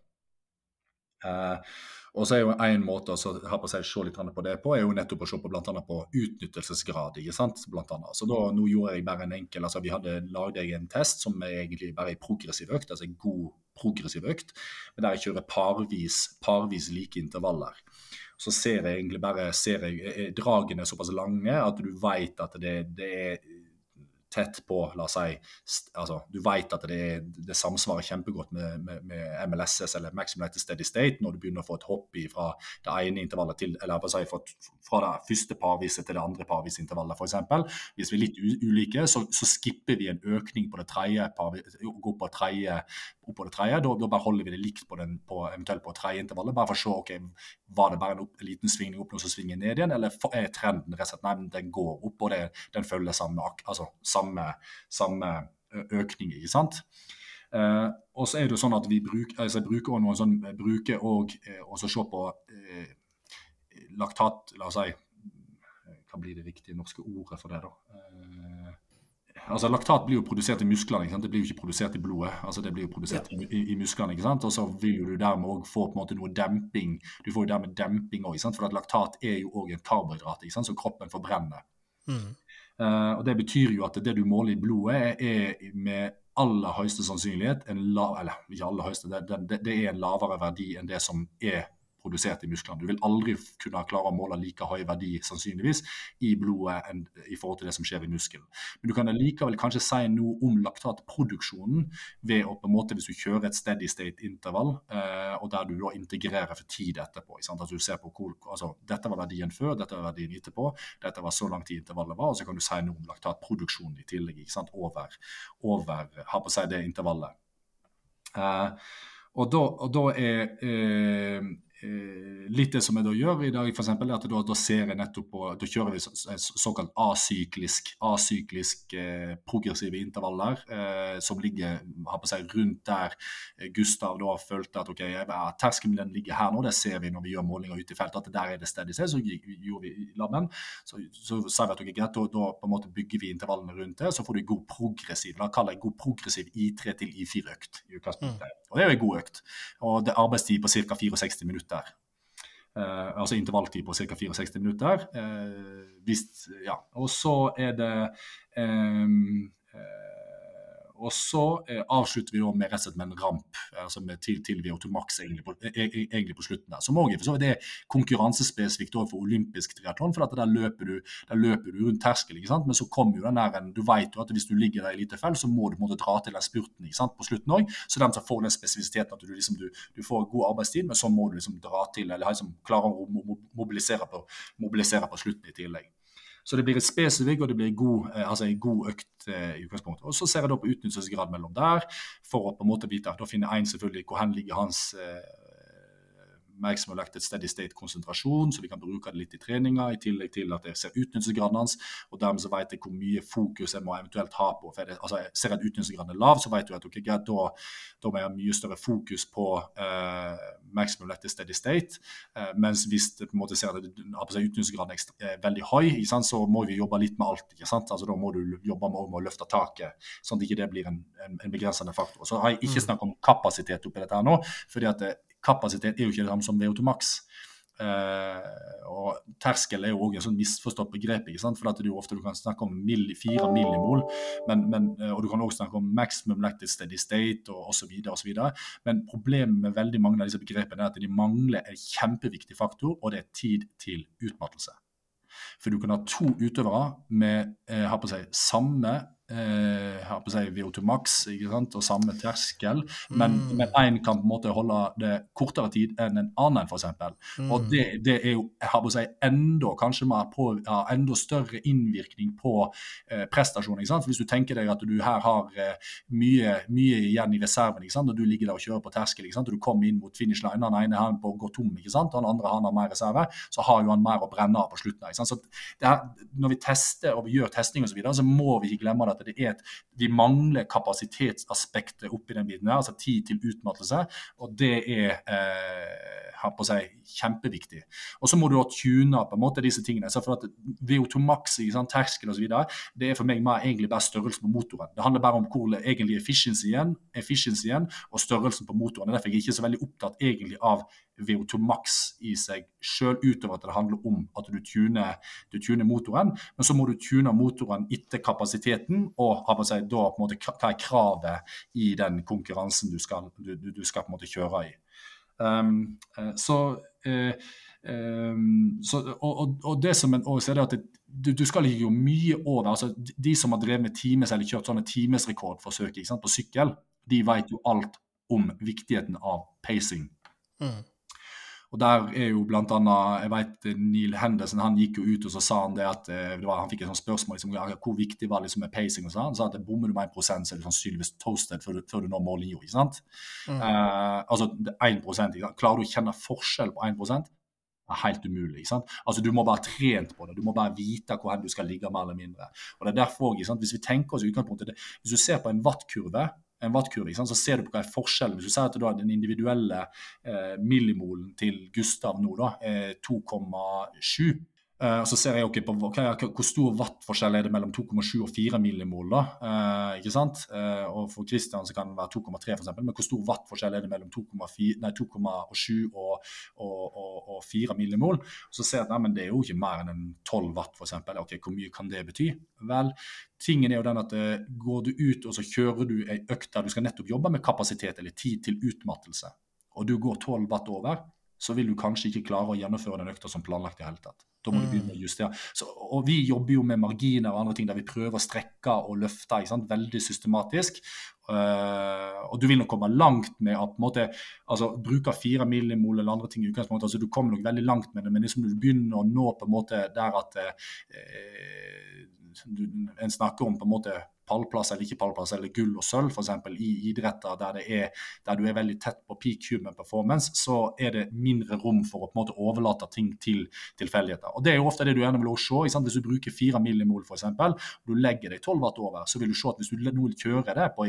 Uh, og så er jo En måte å ha på seg, se litt på det på, er jo nettopp å se på, blant annet på utnyttelsesgrad. ikke sant? Blant annet. Så da, Nå gjorde jeg bare en enkel altså Vi hadde lagd en test som er egentlig bare en progressiv økt, altså en god progressiv økt, men der jeg kjører parvis, parvis like intervaller. Så ser jeg egentlig bare ser jeg, dragene såpass lange at du vet at det, det er tett på, la oss si altså, Du vet at det, det samsvarer kjempegodt med, med, med, MLSS eller Maximum Steady State når du begynner å få et hopp fra det ene intervallet til eller si, fra, fra det første parviset til det andre parvisintervallet, f.eks. Hvis vi er litt ulike, så, så, skipper vi en økning på det tredje, går på tredje opp på det tredje. Da, da, bare holder vi det likt på, den, på eventuelt på tredje intervallet, bare for å se okay, var det bare en, opp, en liten svingning opp, og så svinger ned igjen, eller er trenden rett og slett nei, den går opp, og det, den følger samme, altså, samme, samme økning. ikke sant? Eh, og så er det jo sånn at vi bruk, altså, bruker noen sånn, bruker og, eh, også se på eh, laktat La oss si Hva blir det riktige norske ordet for det, da? Eh, altså Laktat blir jo produsert i musklene, ikke sant? det blir jo ikke produsert i blodet. altså Det blir jo produsert ja. i, i, musklene. ikke sant? Og så vil jo du dermed òg få på en måte noe demping. Du får jo dermed demping òg, for at laktat er jo òg en karbohydrat ikke sant? som kroppen forbrenner. Mm. Uh, og Det betyr jo at det du måler i blodet, er, er med aller høyeste sannsynlighet en la, eller ikke aller høyeste, det, det, det er en lavere verdi enn det som er produsert i musklene. Du vil aldri kunne klare å måle like høy verdi sannsynligvis i blodet enn i forhold til det som skjer i muskelen. Men du kan likevel kanskje si noe om laktatproduksjonen ved å på en måte hvis du kjører et steady state-intervall, eh, og der du da integrerer for tid etterpå. At du ser på hvor, altså, Dette var verdien før, dette var verdien etterpå, dette var så lang tid intervallet var, og så kan du si noe om laktatproduksjonen i tillegg ikke sant? over, over har på seg det intervallet. Eh, og da, og da er Eh, litt det som jeg da gjør i dag, for eksempel, er at da, da ser jeg nettopp på Da kjører vi så, såkalt asyklisk, asyklisk eh, progressive intervaller eh, som ligger har på seg rundt der eh, Gustav da følte at ok, ja, terskelen ligger her nå, det ser vi når vi gjør målinger ute i feltet, at der er det steady seg. Så gjorde vi i laben. Så, så sa vi at ok, greit, da, da, på en måte bygger vi intervallene rundt det, så får du god progressiv, da kaller jeg god progressiv I3 til I4-økt i utgangspunktet. Mm. Og det er jo en god økt. Og det er arbeidstid på ca. 64 minutter minutter. Uh, altså intervalltid på ca. 64 minutter. Uh, hvis, ja. Og så er det um, og så eh, avslutter vi med rett og slett med en ramp altså med til, til VO2 max egentlig på, e, e, egentlig på slutten. der. Som òg er konkurransespesifikt for olympisk triatlon, for der løper, du, der løper du rundt terskelen. Men så kommer jo den der, du vet jo at hvis du ligger der i lite fell, så må du måtte dra til den spurten ikke sant? på slutten òg. Så de som får den spesifisiteten at du, liksom, du, du, får god arbeidstid, men så må du liksom dra til, eller liksom klare å mobilisere på, mobilisere på slutten i tillegg. Så det blir et spesifikk og det blir god, eh, altså en god økt eh, i utgangspunktet. Og Så ser jeg da på utnyttelsesgrad mellom der, for å på en måte vite Da finner én selvfølgelig hvor hen ligger hans eh, maximum elected steady state-konsentrasjon, så vi kan bruke det litt i treninga, i tillegg til at jeg ser utnyttelsesgraden hans. og Dermed så vet jeg hvor mye fokus jeg må eventuelt ha på. for jeg, altså jeg Ser at utnyttelsesgraden er lav, så vet du at okay, greit, da, da, må jeg ha mye større fokus på uh, maximum elected steady state. Uh, mens hvis det på en måte ser at utnyttelsesgraden er veldig høy, så må vi jobbe litt med alt. Altså Da må du jobbe med, å løfte taket, sånn at ikke det blir en, en, en begrensende faktor. Så har jeg ikke mm. snakket om kapasitet oppi dette her nå. fordi at det, kapasitet er jo ikke det samme som VO2 max. Uh, og Terskel er jo også et sånn misforstått begrep. ikke sant? For at du ofte du kan snakke om milli, 4 millimol, men, men, uh, og du kan også snakke om maximum lactic steady state og osv. Men problemet med veldig mange av disse begrepene er at de mangler en kjempeviktig faktor, og det er tid til utmattelse. For du kan ha to utøvere med uh, har på seg samme eh, har på seg VO2 max ikke sant? og samme terskel, men én mm. kan på en måte holde det kortere tid enn en annen, f.eks. Mm. Og det, det, er jo har på seg enda kanskje mer på, ja, enda større innvirkning på eh, prestasjonen. ikke sant? For Hvis du tenker deg at du her har eh, mye, mye, igjen i reserven, ikke sant? og du ligger der og kjører på terskel, ikke sant? og du kommer inn mot finish line, den ene han på å gå tom, ikke sant? og den andre han har mer reserve, så har jo han mer å brenne av på slutten. ikke sant? Så her, Når vi tester og vi gjør testing osv., så, videre, så må vi ikke glemme det at det et, vi mangler kapasitetsaspektet oppi den biten. altså Tid til utmattelse. Og det er eh, seg kjempeviktig. Og så må du ha tuna på en måte disse tingene. Så for at VO2 max, terskel osv., det er for meg mer egentlig bare størrelsen på motoren. Det handler bare om hvor egentlig efficiency-en efficiency og størrelsen på motoren. Derfor er jeg ikke så veldig opptatt egentlig av VO2 max i seg sjøl, utover at det handler om at du tuner, du tuner, motoren. Men så må du tune motoren etter kapasiteten, og seg da måte, hva er kravet i den konkurransen du skal, du, du skal på en måte kjøre i. Um, så, uh, um, så og, og, det som en også er det at det, du, du, skal ikke gå mye over. altså De som har drevet med times eller kjørt sånne timesrekordforsøk på sykkel, de vet jo alt om viktigheten av pacing. Mm. Og der er jo blant annet, jeg vet Neil Henderson han gikk jo ut og så sa han det at eh, det var, han fikk et sånt spørsmål liksom, hvor viktig var liksom med pacing. og sånn, Han sa at bommer du med 1 så er du sannsynligvis toasted før du, før du når mållinja. ikke sant? Mm. Uh, altså 1 ikke sant? Klarer du å kjenne forskjell på 1 det er helt umulig. ikke sant? Altså Du må bare trent på det, du må bare vite hvor du skal ligge mer eller mindre. Og det er derfor, ikke sant? Hvis vi tenker oss utgangspunktet, Hvis du ser på en wattkurve en wattkurve, så ser du på hva er forskjellen. Hvis du ser at har den individuelle eh, millimolen til Gustav nå da, er 2,7, Uh, så ser jeg okay, på okay, Hvor stor wattforskjell er det mellom 2,7 og 4 millimol? da, uh, ikke sant? Uh, og For Christian så kan det være 2,3, f.eks. Men hvor stor wattforskjell er det mellom 2,7 og, og, og, og, 4 millimol? Så ser jeg at nei, det er jo ikke mer enn en 12 watt, f.eks. Ok, hvor mye kan det bety? Vel, tingen er jo den at går du ut og så kjører du ei økt der du skal nettopp jobbe med kapasitet eller tid til utmattelse, og du går 12 watt over, så vil du kanskje ikke klare å gjennomføre den økta som planlagt i hele tatt. Da må du begynne å mm. justere. Så, og vi jobber jo med marginer og andre ting der vi prøver å strekke og løfte veldig systematisk. Uh, og du vil nok komme langt med at på en måte, altså, bruke fire millimol eller andre ting i utgangspunktet. altså Du kommer nok veldig langt med det, men liksom du begynner å nå på en måte der at uh, du, en snakker om på en måte pallplass eller ikke pallplass, eller gull og sølv f.eks. i idretter der, er, der, du er veldig tett på peak human performance, så er det mindre rom for å på en måte overlate ting til tilfeldigheter. Og Det er jo ofte det du gjerne vil se. Hvis du bruker 4 millimol f.eks., og du legger deg 12 watt over, så vil du se at hvis du nå kjører det på,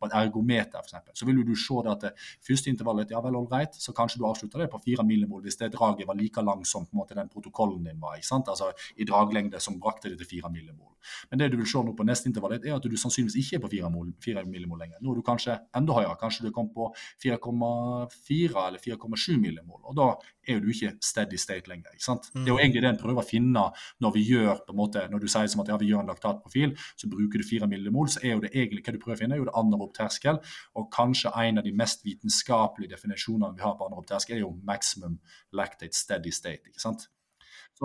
på et ergometer, eksempel, så vil du se det at det første intervallet ja vel, all right, så kanskje du avslutter det på 4 millimol hvis det draget var like langt som på en måte den protokollen din var. ikke sant? Altså i draglengde som brakte det til 4 millimol. Men det du vil se nå på neste intervall, er at du sannsynligvis ikke er på 4, millimol lenger. Nå er du kanskje enda høyere. Kanskje du kom på 4,4 eller 4,7 millimol. Og da er du ikke steady state lenger. ikke sant? Det er jo mm. egentlig det en prøver å finne når vi gjør på en måte, når du sier som at ja, vi gjør en laktatprofil, så bruker du 4 millimol, så er jo det egentlig hva du prøver å finne, er jo det anarob terskel. Og kanskje en av de mest vitenskapelige definisjonene vi har på anarob terskel, er jo maximum lactate steady state. ikke sant?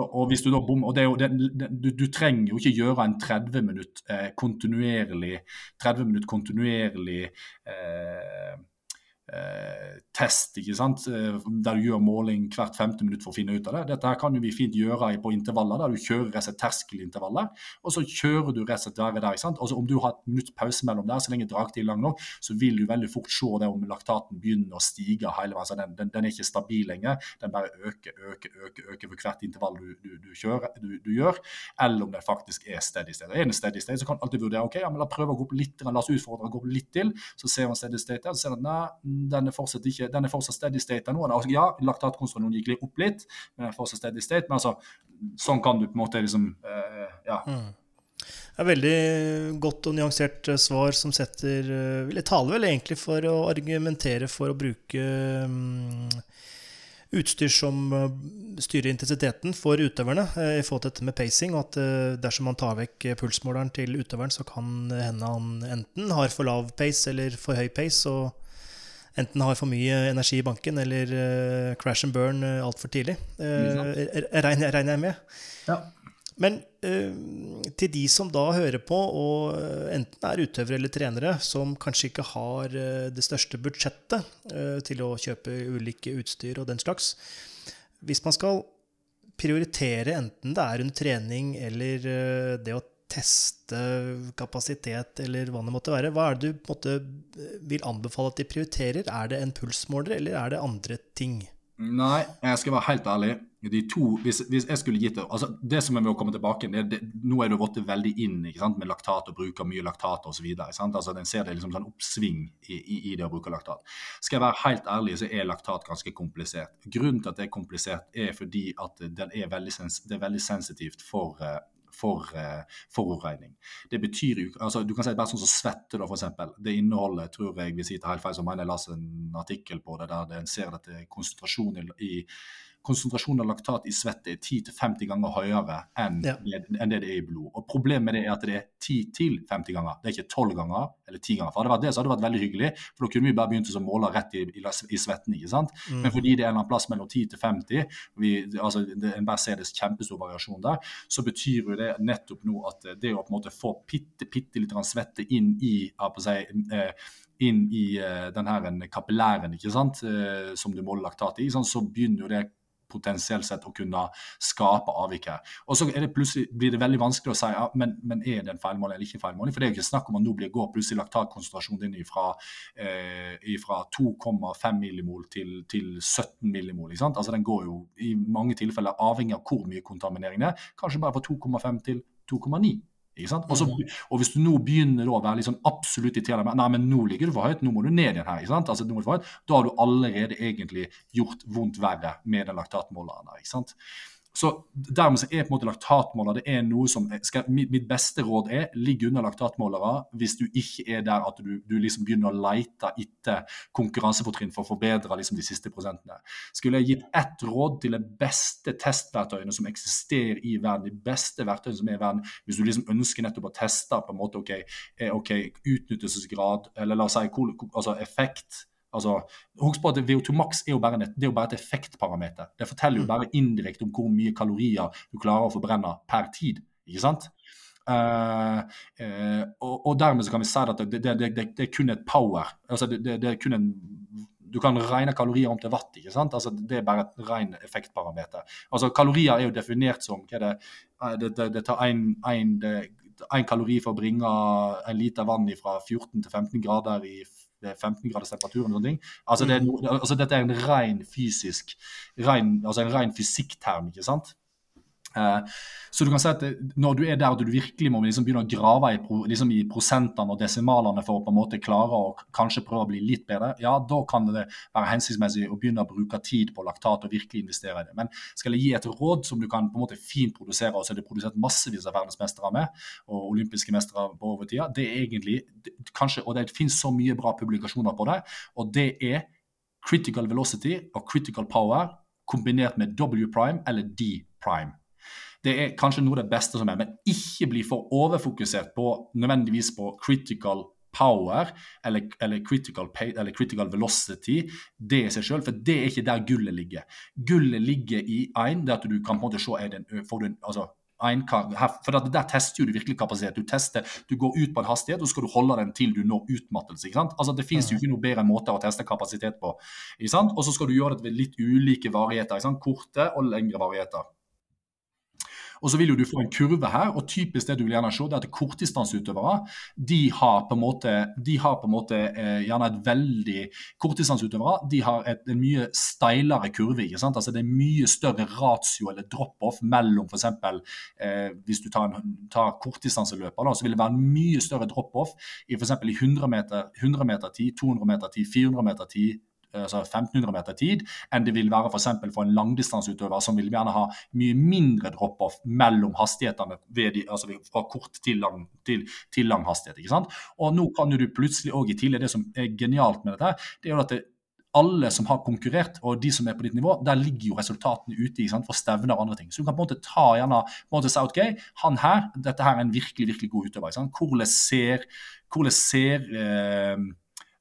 Og hvis du da bom, og det er jo, det, du, du, trenger jo ikke gjøre en 30 minutt eh, kontinuerlig 30 minutt kontinuerlig eh, test, ikke sant? Eh, der du gjør måling hvert femte minutt for å finne ut av det. Dette her kan vi fint gjøre på intervaller, der du kjører rett terskelintervaller. Og så kjører du rett og der. ikke sant? Altså Om du har et minutt pause mellom der, så lenge dragtid er lang nok, så vil du veldig fort se det om laktaten begynner å stige hele veien. Så den, den, den, er ikke stabil lenger. Den bare øker, øker, øker øker for hvert intervall du, du, du, kjører, du, gjør. Eller om det faktisk er steady state. Er det steady state, så kan du alltid vurdere ok, ja, men la prøve å gå opp litt, la oss utfordre å gå opp litt til. Så ser man steady state der, så ser man nei, den er fortsatt ikke, den er fortsatt steady state nå. Altså, ja, laktatkonsentrasjonen gikk litt opp litt, men den er fortsatt steady state. Men altså, sånn kan du på en måte liksom uh, Ja. Mm. Det er veldig godt og nyansert eh, svar som setter vil Eller taler vel egentlig for å argumentere for å bruke um, utstyr som styrer intensiteten for utøverne i forhold til dette med pacing. Og at dersom man tar vekk pulsmåleren til utøveren, så kan hende han enten har for lav pace eller for høy pace. og enten har for mye energi i banken eller uh, crash and burn uh, altfor tidlig. Uh, regner, regner, jeg med. Ja. Men uh, til de som da hører på, og enten er utøvere eller trenere, som kanskje ikke har det største budsjettet til å kjøpe ulike utstyr og den slags Hvis man skal prioritere enten det er under trening eller det å teste kapasitet, eller hva det måtte være. Hva er det du måte, vil anbefale at de prioriterer? Er det en pulsmåler, eller er det andre ting? Nei, jeg skal være helt ærlig. De to, hvis, hvis jeg skulle gitt det altså Det som jeg må komme tilbake det, Nå er det gått veldig inn med laktat og bruker mye laktat osv. Altså, den ser det liksom sånn oppsving i, i, i, det å bruke laktat. Skal jeg være helt ærlig, så er laktat ganske komplisert. Grunnen til at det er komplisert, er fordi at er veldig, det er veldig sensitivt for uh, for eh, forurensning. Det betyr jo altså Du kan si bare sånn som svette, da, f.eks. Det inneholder, tror jeg, vi sier til helt feil, mener jeg leste en artikkel på det der en ser at det er konsentrasjon i konsentrasjonen av laktat i svett er 10-50 ganger høyere enn, ja. enn, det det er i blod. Og Problemet med det er at det er 10-50 ganger, det er ikke 12 ganger eller 10 ganger. For Hadde det vært det, så hadde det vært veldig hyggelig, for da kunne vi bare begynt å måle rett i, i, i svetten. ikke sant? Mm. Men fordi det er en annen plass mellom 10 50, vi, altså, det, en bare ser det kjempestor variasjon der, så betyr jo det nettopp nå at det å på en måte få bitte, bitte litt svette inn i si, eh, inn i uh, den her kapillæren ikke sant, uh, som du måler laktat i, så begynner jo det potensielt sett å kunne skape avvik her. Og så det blir det veldig vanskelig å si ja, men, men er det en feilmåling eller ikke feilmåling. For det er jo ikke snakk om at nå blir går plutselig laktatkonsentrasjonen din fra, eh, fra 2,5 millimol til, til 17 millimol. Altså Den går jo i mange tilfeller avhengig av hvor mye kontaminering det er, kanskje bare fra 2,5 til 2,9. Også, mm. og hvis du nå begynner å være liksom absolutt irriterende Nei, men nå ligger du for høyt, nå må du ned igjen her. ikke sant? Altså, høyt, da har du allerede egentlig gjort vondt verre med den laktatmåleren der. ikke sant? Så Dermed så er på en måte laktatmåler det er noe som skal, Mitt beste råd er ligg under laktatmålere hvis du ikke er der at du, du liksom begynner å leite etter konkurransefortrinn for å forbedre liksom de siste prosentene. Skulle jeg gitt ett råd til de beste testverktøyene som eksisterer i verden, de beste verktøyene som er i verden, hvis du liksom ønsker nettopp å teste på en måte ok, okay utnyttelsesgrad, eller la oss si altså effekt Altså, Husk på at VO2 max er jo bare, et, det er jo bare et effektparameter. Det forteller jo mm. bare indirekte om hvor mye kalorier du klarer å forbrenne per tid. ikke sant? Uh, uh, og, og, dermed så kan vi si at det, det, det, det er kun et power. altså det, er kun en du kan regne kalorier om til watt. ikke sant? Altså, det er bare et ren effektparameter. Altså, Kalorier er jo definert som hva det, eh, det, det tar én kalori for å bringe en liter vann fra 14 til 15 grader i det er 15 graders temperatur. og sånne ting. Altså, det er, mm. altså, Dette er en ren fysisk, ren, altså en ren fysikkterm. ikke sant? Uh, så du kan si at når du er der du virkelig må liksom begynne å grave i, liksom i, prosentene og desimalene for å på en måte klare å kanskje prøve å bli litt bedre, ja, da kan det være hensiktsmessig å begynne å bruke tid på laktat og virkelig investere i det. Men skal jeg gi et råd som du kan på en måte fint produsere, og så er det produsert massevis av verdensmestere med, og olympiske mestere på over tida, det er egentlig kanskje, og det finnes så mye bra publikasjoner på det, og det er critical velocity og critical power kombinert med W prime eller D prime. Det er kanskje noe av det beste som er, men ikke bli for overfokusert på nødvendigvis på critical power eller, eller, critical, pay, eller critical, velocity, det i seg selv, for det er ikke der gullet ligger. Gullet ligger i én, det at du kan på en måte se er det en, får du en, altså, en, for Der tester du virkelig kapasitet. Du tester, du går ut på en hastighet, og så skal du holde den til du når utmattelse. ikke sant? Altså Det finnes jo ikke noe bedre måte å teste kapasitet på. ikke sant? Og så skal du gjøre det ved litt ulike varigheter. ikke sant? Korte og lengre varigheter. Og så vil jo du få en kurve her, og typisk det du vil gjerne se, det er at kortdistanseutøvere de har på en måte, de har på en måte eh, gjerne et veldig Kortdistanseutøvere de har et, en mye steilere kurve. ikke sant? Altså Det er mye større ratio eller drop-off mellom f.eks. Eh, hvis du tar, tar kortdistanseløper, da, så vil det være en mye større drop-off i f.eks. i 100 meter, 100 meter tid, 200 meter tid, 400 meter tid altså 1500 meter tid, enn det vil være f.eks. For, for en langdistanseutøver som vil gjerne ha mye mindre drop-off mellom hastighetene de, altså fra kort til lang, til, til lang, hastighet. ikke sant? Og nå kan du plutselig òg i tillegg, det som er genialt med dette, det er jo at det, alle som har konkurrert, og de som er på ditt nivå, der ligger jo resultatene ute sant, for stevner og andre ting. Så du kan på en måte ta gjerne på en måte Southgay. han her, dette her er en virkelig virkelig god utøver. Sant? Hvordan ser, hvordan ser eh,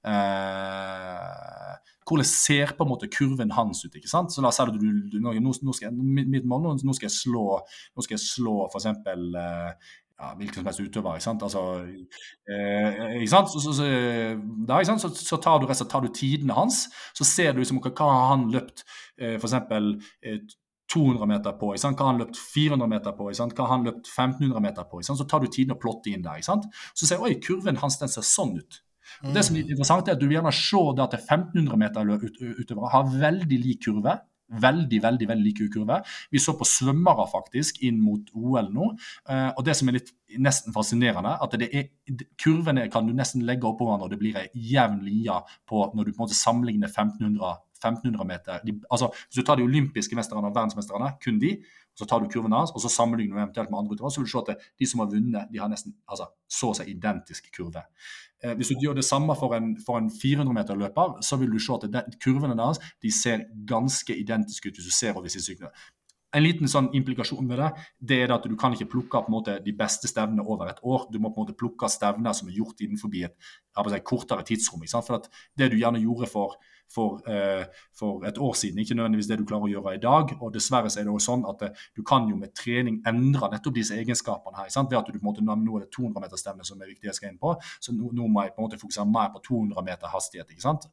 eh, hvordan ser på en måte kurven hans ut. ikke sant? Så la oss si at du, nå, nå, skal mitt mål, nå skal jeg slå, nå skal jeg slå f.eks. Eh, ja, hvilken som helst utøver. ikke sant? Altså, eh, ikke sant? Så, så, så, da, ikke sant? så, tar du, så tar du tidene hans, så ser du liksom, hva har løpt eh, f.eks. Eh, 200 meter på, ikke sant? hva har han løpt 400 meter på, ikke sant? hva har han løpt 1500 meter på. Ikke sant? Så tar du tiden og plotter inn der. ikke sant? Så ser du oi, kurven hans den ser sånn ut. Og det som er interessant er at Du vil gjerne se det at 1500 meter utøvere har veldig lik kurve. Veldig veldig, veldig lik kurve. Vi så på svømmere faktisk inn mot OL nå. Eh, og Det som er litt nesten fascinerende, at det er, kurvene kan du nesten legge oppå hverandre, og det blir ei jevn linje på når du på en måte sammenligner 1500 1500 meter. De, altså, hvis du tar de olympiske mesterne og verdensmesterne, kun de, så tar du kurven hans, og så sammenligner du eventuelt med andre utøvere, så vil du se at de som har vunnet, de har nesten altså, så å si identisk kurve. Eh, hvis du gjør det samme for en, for en 400 meter løper, så vil du se at den, kurvene deres de ser ganske identiske ut hvis du ser over sidesyklene. En liten sånn implikasjon med det det er at du kan ikke plukke på en måte de beste stevnene over et år. Du må på en måte plukke stevner som er gjort innenfor et, si, kortere tidsrom. For Det du gjerne gjorde for for, eh, for, et år siden. Ikke nødvendigvis det du klarer å gjøre i dag. og Dessverre så er det også sånn at eh, du kan jo med trening endre nettopp disse egenskapene her. Sant? Ved at du på en måte, Nå er det 200 meter stevne som er viktig jeg skal inn på, så nå, nå må jeg på en måte fokusere mer på 200 meter hastighet. ikke sant?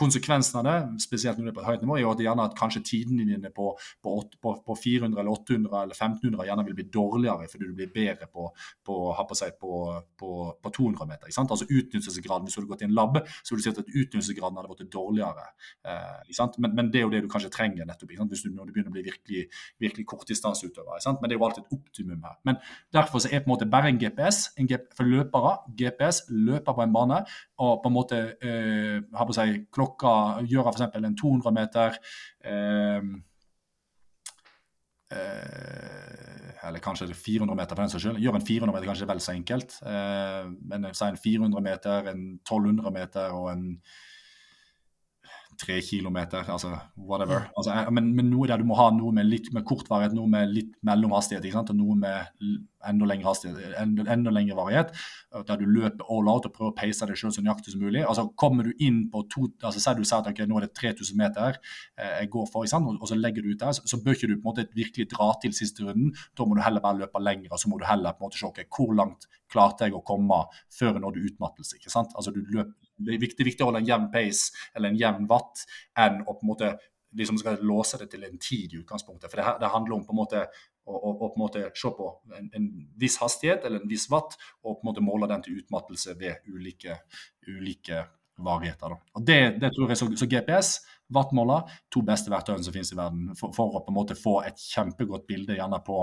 Konsekvensen av det, spesielt når du er på et høyt nivå, er jo at, gjerne at kanskje tidene på, på, på, på, 400 eller 800 eller 1500 gjerne vil bli dårligere fordi du blir bedre på, på, seg, på 200 meter. Ikke sant? Altså Utnyttelsesgraden hvis du hadde gått i en lab, så ville du si at utnyttelsesgraden hadde blitt dårligere. Eh, men, men, det er jo det du kanskje trenger nettopp hvis du, når du begynner å bli virkelig, virkelig kortdistanseutøver. Men det er jo alltid et optimum her. Men Derfor så er på en måte bare en GPS en GP, for løpere. GPS løper på en bane og på en måte eh, har på seg klokka gjør f.eks. en 200 meter eh, eh, Eller kanskje 400 meter, for den saks skyld. Gjør en 400 meter kanskje vel så enkelt. Eh, men si en 400 meter, en 1200 meter og en tre kilometer, altså whatever. Altså, men, men, noe der du må ha noe med litt med kort varighet, noe med litt mellomhastighet, ikke sant? og noe med enda lengre hastighet, enda, enda lengre varighet, der du løper all out og prøver å peise deg selv så nøyaktig som mulig. Altså Kommer du inn på to, altså Sier du sier at okay, nå er det 3000 meter eh, jeg går for, ikke sant? Og, og så legger du ut der, så, så bør ikke du på en måte virkelig dra til siste runden. Da må du heller bare løpe lenger, og så må du heller på en måte se hvor langt klarte jeg å komme før jeg nådde utmattelse. ikke sant? Altså du løper det er viktig, viktig, å holde en jevn pace eller en jevn watt enn å på en måte liksom skal låse det til en tid i utgangspunktet. For det, det handler om på en måte å, å, å på en måte se på en, en, viss hastighet eller en viss watt, og på en måte måle den til utmattelse ved ulike, ulike varigheter. Da. Og det, det, tror jeg så, så GPS, wattmåler, to beste verktøyene som finnes i verden for, for, å på en måte få et kjempegodt bilde gjerne på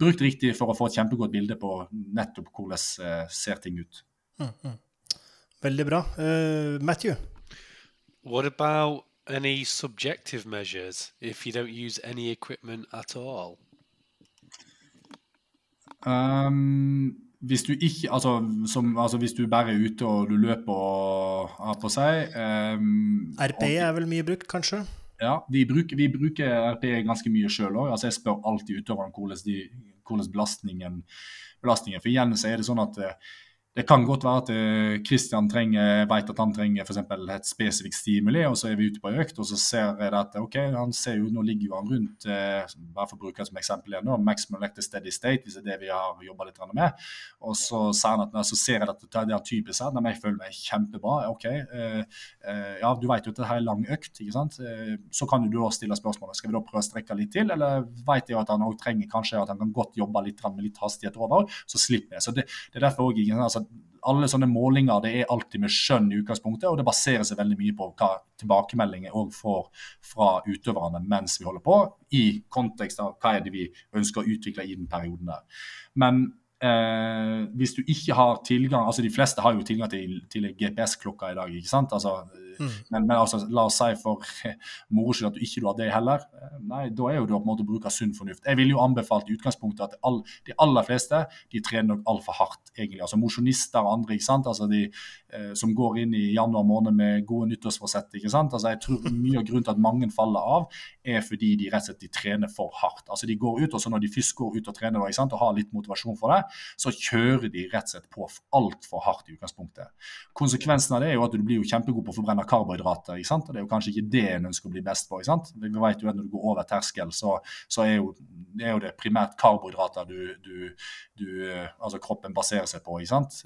Brukt riktig for å få et kjempegodt bilde på nettopp hvordan eh, ser ting ut. Mm, mm. Veldig bra. Uh, Matthew? What about any subjective measures if you don't use any equipment at all? Um, hvis du ikke altså, som, altså, hvis du bare er ute og du løper og har på seg um, RP er vel mye brukt, kanskje? Ja, vi bruker, vi bruker RP ganske mye sjøl òg. Altså, jeg spør alltid utøverne hvordan, hvordan belastningen, belastningen For igjen så er det sånn at uh, det kan godt være at Kristian trenger, vet at han trenger for et spesifikt stimuli, og så er vi ute på økt, og så ser jeg at ok, han ser jo, nå ligger jo han rundt eh, bare for å bruke det som eksempel igjen, nå, maximum elected steady state, hvis det er det vi har jobba litt med. Og så, ser han at, så ser jeg at det er typisk her, jeg føler meg kjempebra. ok, eh, eh, ja, Du vet jo at det her er lang økt, ikke sant? Eh, så kan du da stille spørsmålet skal vi da prøve å strekke litt til, eller vet jeg at han òg trenger kanskje at han kan godt jobbe litt med litt hastighet over, så slipper jeg. Så det, det er derfor også, altså, alle sånne målinger det er alltid med skjønn i utgangspunktet, og det baserer seg veldig mye på hva tilbakemeldinger òg får fra utøverne mens vi holder på, i kontekst av hva er det vi ønsker å utvikle i den perioden der. Men eh, hvis du ikke har tilgang altså De fleste har jo tilgang til, til GPS-klokka i dag. ikke sant? Altså, mm. men, men altså, la oss si for moro skyld at du ikke har det heller. Eh, nei, Da er jo det på en måte å bruke sunn fornuft. Jeg ville jo anbefalt i utgangspunktet at all, de aller fleste de trener nok altfor hardt. egentlig. Altså Mosjonister og andre ikke sant? Altså de eh, som går inn i januar måned med gode nyttårsforsett. ikke sant? Altså Jeg tror mye av grunnen til at mange faller av, er fordi de rett og slett de trener for hardt. Altså De går ut, og så når de først går ut og trener ikke sant? og har litt motivasjon for det, så kjører de rett og slett på altfor hardt i utgangspunktet. Konsekvensen av det er jo at du blir jo kjempegod på å forbrenne karbohydrater. ikke sant? Og Det er jo kanskje ikke det en ønsker å bli best på. ikke sant? Vi vet jo at Når du går over terskel, så, så er, jo, er, jo, det primært karbohydrater du, du, du, altså kroppen baserer seg på. ikke sant?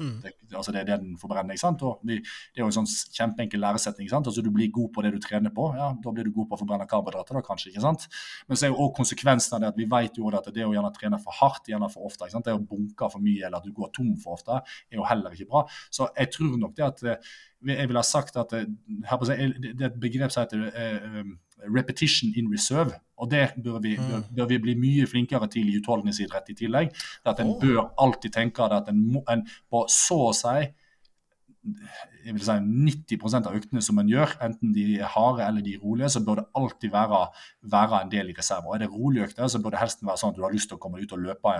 Eh, Mm. Det, altså det er det den forbrenner. ikke sant? Og det, det er jo en sånn kjempeenkel læresetning. ikke sant? Altså Du blir god på det du trener på. ja, Da blir du god på å forbrenne karbohydrater, da kanskje. ikke sant? Men så er jo også konsekvensen av det at vi vet jo at det å gjerne trene for hardt, gjerne for ofte, ikke sant? det å bunke for mye eller at du går tom for ofte, er jo heller ikke bra. Så jeg tror nok det at eh, jeg vil ha sagt at eh, det er et begrep som heter eh, repetition in reserve. Og det bør vi, bør, mm. bør vi bli mye flinkere til i utholdenhetsidrett i tillegg. At en bør alltid tenke at en, må, en på så å si jeg vil si 90% av øktene som en gjør, enten de er harde eller de er rolige, så bør det alltid være, være en del i reserve. Og Er det rolige økter, så bør det helst være sånn at du har lyst til å komme ut og løpe,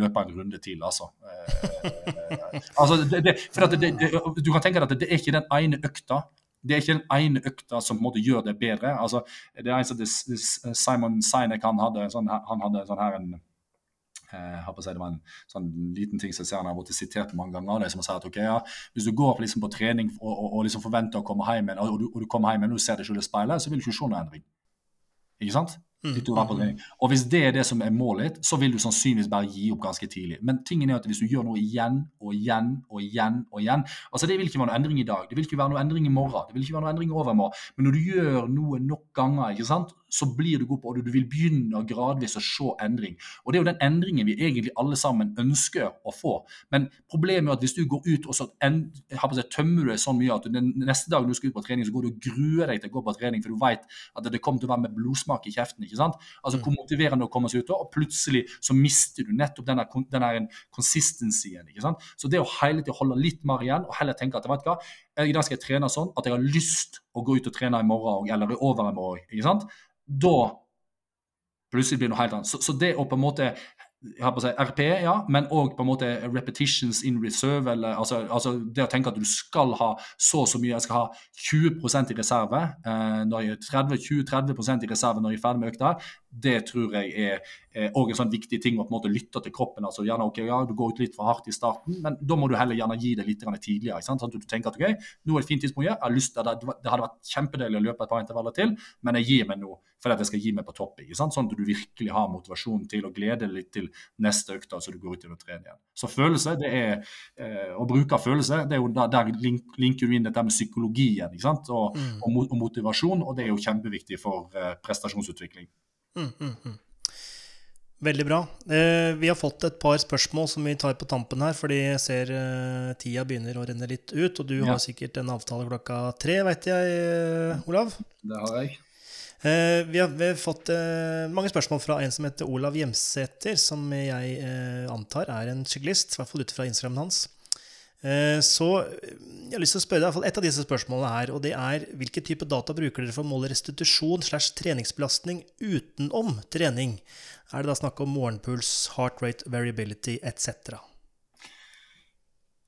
løpe en runde til. altså. Eh, altså det, det, for det, du kan tenke deg at det er ikke den ene økta det er ikke den ene økta som på en måte gjør det bedre. Altså, det er en som Simon Sinek han hadde, sånn, han hadde sånn her en eh, det var en sånn liten ting som jeg har blitt sitert mange ganger. Det som har at ok, ja, Hvis du går liksom på trening og, og, og liksom forventer å komme hjem, og du, og du kommer hjem og du ser deg selv i speilet, så vil du ikke se noen endring. Ikke sant? Mm. Og hvis det er det som er målet ditt, så vil du sannsynligvis bare gi opp ganske tidlig. Men tingen er at hvis du gjør noe igjen og igjen og igjen og igjen altså Det vil ikke være noe endring i dag, det vil ikke være noe endring i morgen, det vil ikke være noe endring i overmorgen. Men når du gjør noe nok ganger, ikke sant, så blir du god på og du vil begynne gradvis å se endring. Og Det er jo den endringen vi egentlig alle sammen ønsker å få. Men problemet er at hvis du går ut og så en, seg, tømmer du deg sånn mye at den neste dag du skal ut på trening, så går du og gruer deg til å gå på trening, for du vet at det kommer til å være med blodsmak i kjeften. ikke sant? Altså Hvor mm. motiverende å komme seg ut, og plutselig så mister du nettopp denne, denne consistensyen. ikke sant? Så det å hele tiden holde litt mer igjen, og heller tenke at vet du hva, i dag skal jeg trene sånn at jeg har lyst å gå ut og trene i morgen eller i overmorgen. ikke sant? da plutselig blir det noe helt annet. Så, så det å på en måte jeg har på å si, RP, ja, men òg på en måte repetitions in reserve. Eller, altså, altså, det å tenke at du skal ha så og så mye, jeg skal ha 20% i reserve, eh, 20-30% i reserve når jeg er ferdig med økta, det tror jeg er òg en sånn viktig ting å på en måte lytte til kroppen. altså gjerne, ok, ja, Du går ut litt for hardt i starten, men da må du heller gjerne gi det litt tidligere. ikke sant? Sånn at du tenker at ok, nå er det et fint tidspunkt, jeg har lyst til, det, det hadde vært kjempedeilig å løpe et par intervaller til, men jeg gir meg nå for at jeg skal gi meg på topp. ikke sant? Sånn at du virkelig har motivasjon til å glede deg litt til neste økt, så du går ut og trener igjen. Så følelse, det er eh, å bruke følelse, det er jo der, der link, linker du inn dette med psykologien ikke sant? Og, mm. og, og, motivasjon, og det er jo kjempeviktig for eh, prestasjonsutvikling. Mm, mm, mm. Veldig bra. Eh, vi har fått et par spørsmål som vi tar på tampen her, fordi jeg ser eh, tida begynner å renne litt ut. Og du ja. har sikkert en avtale klokka tre, veit jeg, eh, Olav? Det har jeg. Eh, vi, har, vi, har, fått eh, mange spørsmål fra en som heter Olav Hjemsæter, som jeg eh, antar er en syklist, i hvert fall ut fra Instagramen hans. Så jeg har lyst til å spørre deg et av disse spørsmålene her, og det er hvilke type data bruker dere for å måle restitusjon slash treningsbelastning utenom trening? Er det da snakk om morgenpuls, heart rate, variability etc.?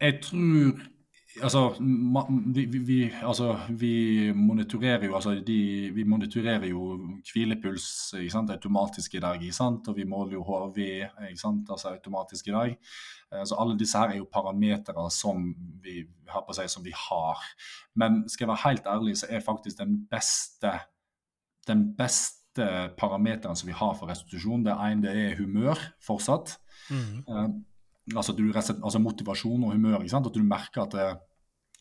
Jeg tror Altså vi, vi, altså, vi, monitorerer jo altså, de, vi monitorerer jo hvilepuls sant, automatisk i dag. Og vi måler jo HRV altså, automatisk i dag. Eh, så alle disse her er jo parametere som vi har på seg, som vi har. Men skal jeg være helt ærlig, så er faktisk den beste, den beste parameteren som vi har for restitusjon, det ene det er humør fortsatt. Mm. Altså, du, altså, motivasjon og humør. At du merker at det,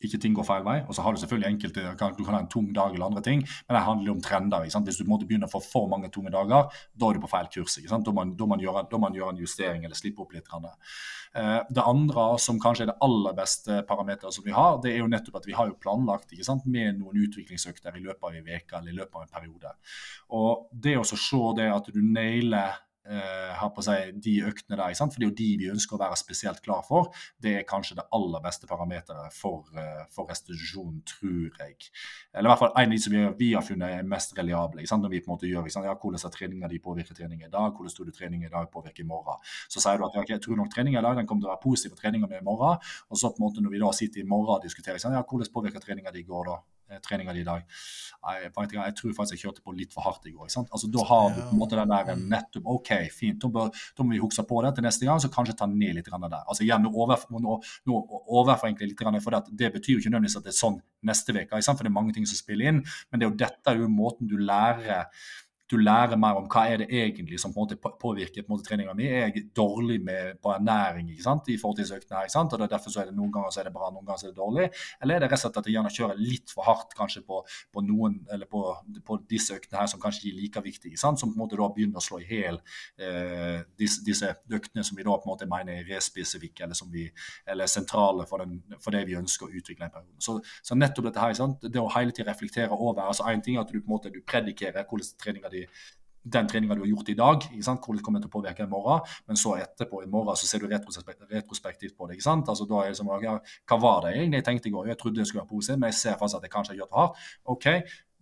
ikke ting går feil vei. Og så har du selvfølgelig enkelte Du kan ha en tung dag eller andre ting, men det handler om trender. Hvis du måtte begynne å få for mange tunge dager, da er du på feil kurs. Da må man, da, man gjøre, en justering eller slippe opp litt. Eh, det andre som kanskje er det aller beste parameteret som vi har, det er jo nettopp at vi har jo planlagt med noen utviklingsøkter i løpet av en uke eller i løpet av en periode. Og det å se det at du nailer eh, har på seg de øktene der. For det er jo de vi ønsker å være spesielt klar for. Det er kanskje det aller beste parameteret for, eh, for, restitusjon, tror jeg. Eller i hvert fall en av de som vi, vi har funnet er mest reliable. Når vi på en måte gjør ja, Hvordan har treninga di påvirket trening i dag? Hvordan tror du trening i dag påvirker i morgen? Så sier du at ja, jeg tror nok trening i dag den kommer til å være positiv for treninga mi i morgen. Og så på en måte når vi da sitter i morgen og diskuterer ja, hvordan påvirker treninga di i går da? Eh, treninga di i dag. Jeg, jeg, tror faktisk jeg kjørte på litt for hardt i går. Altså, da har du på en måte den der mm. nettopp OK, fint, da, bør, da må vi huske på det til neste gang, så kanskje ta ned litt der. Altså igjen, nå, over, nå, nå overforenkler jeg litt, for det, det betyr jo ikke nødvendigvis at det er sånn neste uke, for det er mange ting som spiller inn, men det er jo dette er jo måten du lærer du lærer mer om hva er det egentlig som på en måte påvirker på treninga mi. Er jeg dårlig med, på ernæring ikke sant, i forhold til øktene her? ikke sant, og det er Derfor så er det noen ganger så er det bra, noen ganger så er det dårlig. Eller er det rett og slett at jeg gjerne kjører litt for hardt kanskje på, på noen, eller på, på, disse øktene her som kanskje ikke er like viktige, ikke sant, som på en måte da begynner å slå i hjel eh, disse, disse, øktene som vi da på en måte mener er respesifikke eller, som vi, eller sentrale for, den, for, det vi ønsker å utvikle en periode. Så, så nettopp dette her, ikke sant, det å hele tiden reflektere over altså En ting er at du på en måte du predikerer hvordan treninga di den treninga du har gjort i dag, hvordan kommer det til å påvirke i morgen. Men så etterpå i morgen så ser du retrospektivt på det. ikke sant? Altså da er det som, Hva var det egentlig jeg tenkte i går? Jeg trodde det skulle være positivt, men jeg ser faktisk at jeg kanskje har gjort det hardt. Ok,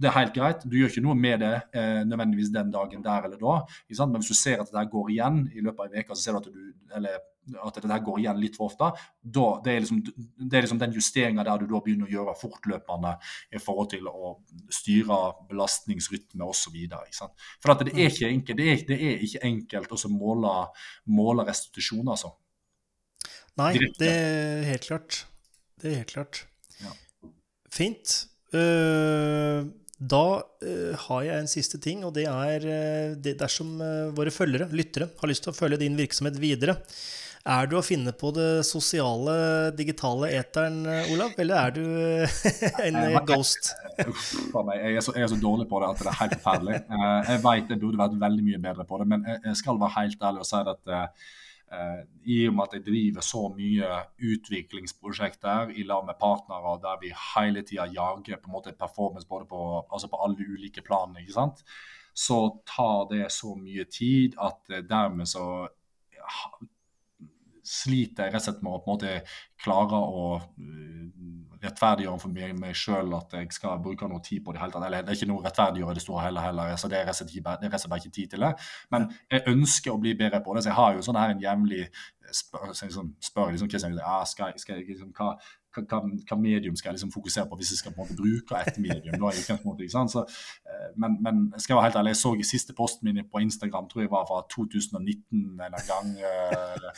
det er helt greit. Du gjør ikke noe med det eh, nødvendigvis den dagen der eller da. Men hvis du ser at det går igjen i løpet av en uke, så ser du at du eller at det der går igjen litt for ofte, da, det, er liksom, det er liksom den justeringa der du da begynner å gjøre fortløpende i forhold til å styre belastningsrytme osv. For at det er ikke enkelt, det er, det er ikke enkelt å måle, måle restitusjon, altså. Nei, Direkte. det er helt klart. Det er helt klart. Ja. Fint. Uh, da uh, har jeg en siste ting, og det er uh, det dersom våre følgere, lyttere, har lyst til å følge din virksomhet videre. Er du å finne på det sosiale, digitale eteren, Olav, eller er du [laughs] en ghost? jeg, er så, jeg er så dårlig på det at det er helt forferdelig. Eh, jeg vet jeg burde vært veldig mye bedre på det, men jeg skal være helt ærlig og si at I og med at jeg driver så mye utviklingsprosjekter i lag med partnere der vi hele tida jager på en måte performance både på, altså på alle ulike plan, ikke sant? så tar det så mye tid at dermed så sliter jeg rett og slett med å på en måte klare å rettferdiggjøre for meg, meg sjøl at jeg skal bruke noe tid på det hele tatt. Eller det er ikke noe rettferdiggjøre i det store hele heller. så Det er rett og slett bare ikke tid til det. Men jeg ønsker å bli bedre på det. så Jeg har jo sånn her en jevnlig spør, liksom, spør liksom, Kristian, ah, skal, skal, liksom, hva, hva, hva, medium skal jeg liksom fokusere på hvis jeg skal på en måte bruke et medium. Da, ikke måte, ikke så, eh, men, men jeg være helt ærlig, jeg så i siste posten min på Instagram tror jeg var fra 2019 en gang. Uh,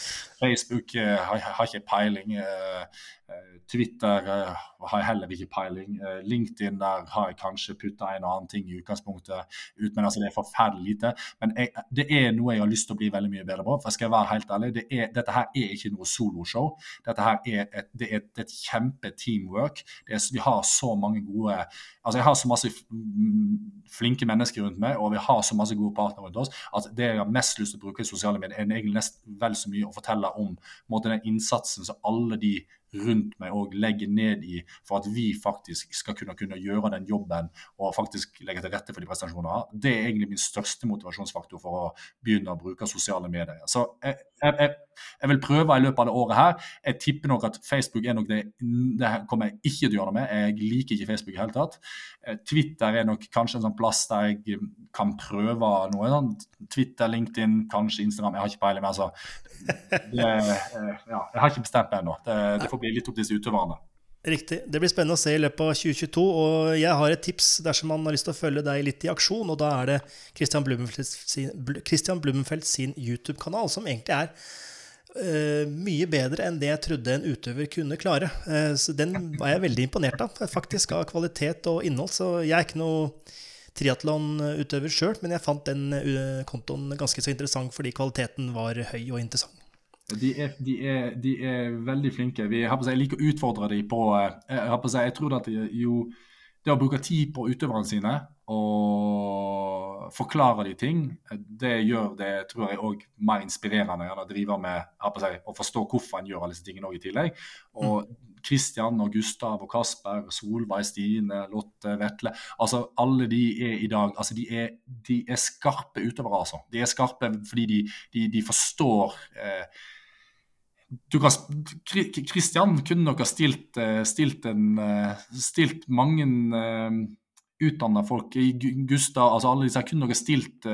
Facebook uh, har, har, ikke peiling. Uh, Twitter har jeg heller ikke peiling. LinkedIn der har jeg kanskje putta en og annen ting i utgangspunktet ut, men altså det er forferdelig lite. Men jeg, det er noe jeg har lyst til å bli veldig mye bedre på. for jeg skal være helt ærlig, det er, Dette her er ikke noe soloshow. Dette her er et, det er et, et kjempe-teamwork. Vi har så mange gode altså Jeg har så masse flinke mennesker rundt meg, og vi har så masse gode partnere rundt oss, at det jeg har mest lyst til å bruke i sosiale medier, er egentlig nesten vel så mye å fortelle om måte, den innsatsen som alle de rundt meg òg legger ned i for at vi faktisk skal kunne, kunne gjøre den jobben og faktisk legge til rette for de prestasjonene. Det er egentlig min største motivasjonsfaktor for å begynne å bruke sosiale medier. Så jeg, jeg, jeg vil prøve i løpet av det året her. Jeg tipper nok at Facebook er nok det Det kommer jeg ikke til å gjøre det med. Jeg liker ikke Facebook i hele tatt. Eh, Twitter er nok kanskje en sånn plass der jeg kan prøve noe. Sånn. Twitter, LinkedIn, kanskje Instagram. Jeg har ikke peiling. Altså, det, eh, ja, jeg har ikke bestemt meg ennå. Det, det får bli litt opp til disse utøverne. Riktig. Det blir spennende å se i løpet av 2022. Og jeg har et tips dersom man har lyst til å følge deg litt i aksjon. Og da er det Christian Blumenfeldt sin, Christian Blumenfeldt sin YouTube-kanal, som egentlig er uh, mye bedre enn det jeg trodde en utøver kunne klare. Uh, så den var jeg veldig imponert av, faktisk, av kvalitet og innhold. Så jeg er ikke noe triatlonutøver sjøl, men jeg fant den uh, kontoen ganske så interessant fordi kvaliteten var høy og interessant. De er, de, er, de er, veldig flinke. Vi, jeg, jeg liker å utfordre dem på eh, Jeg, jeg, jeg tror at jo, det å bruke tid på utøverne sine og forklare de ting, det gjør det tror jeg også mer inspirerende enn å drive med seg, å forstå hvorfor en gjør alle disse tingene òg i tillegg. Og Kristian og Gustav og Kasper, Solveig, Stine, Lotte, Vetle altså Alle de er i dag altså de er, de er skarpe utøvere, altså. De er skarpe fordi de, de, de forstår eh, Kristian kunne nok ha stilt, eh, stilt, en, eh, stilt mange uh, utdanna folk i Gustav altså Alle disse kunne nok ha stilt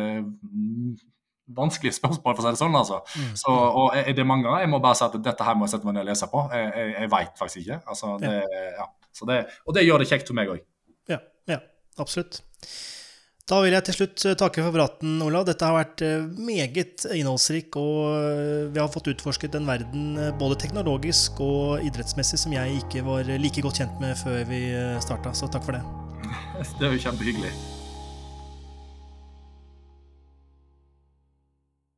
vanskelige spørsmål, for å si det sånn. altså. Mm. Så, og er det mange ganger? Jeg må bare si at dette her må jeg sette meg ned og lese på. Jeg, jeg, jeg veit faktisk ikke. Altså, det, ja. Det, og det gjør det kjekt for meg òg. Ja, ja, absolutt. Da vil jeg til slutt eh, takke for praten, Olav. Dette har vært eh, meget innholdsrik, og eh, vi har fått utforsket en verden både teknologisk og idrettsmessig som jeg ikke var like godt kjent med før vi starta. Så takk for det. [laughs] Det jo kjempehyggelig.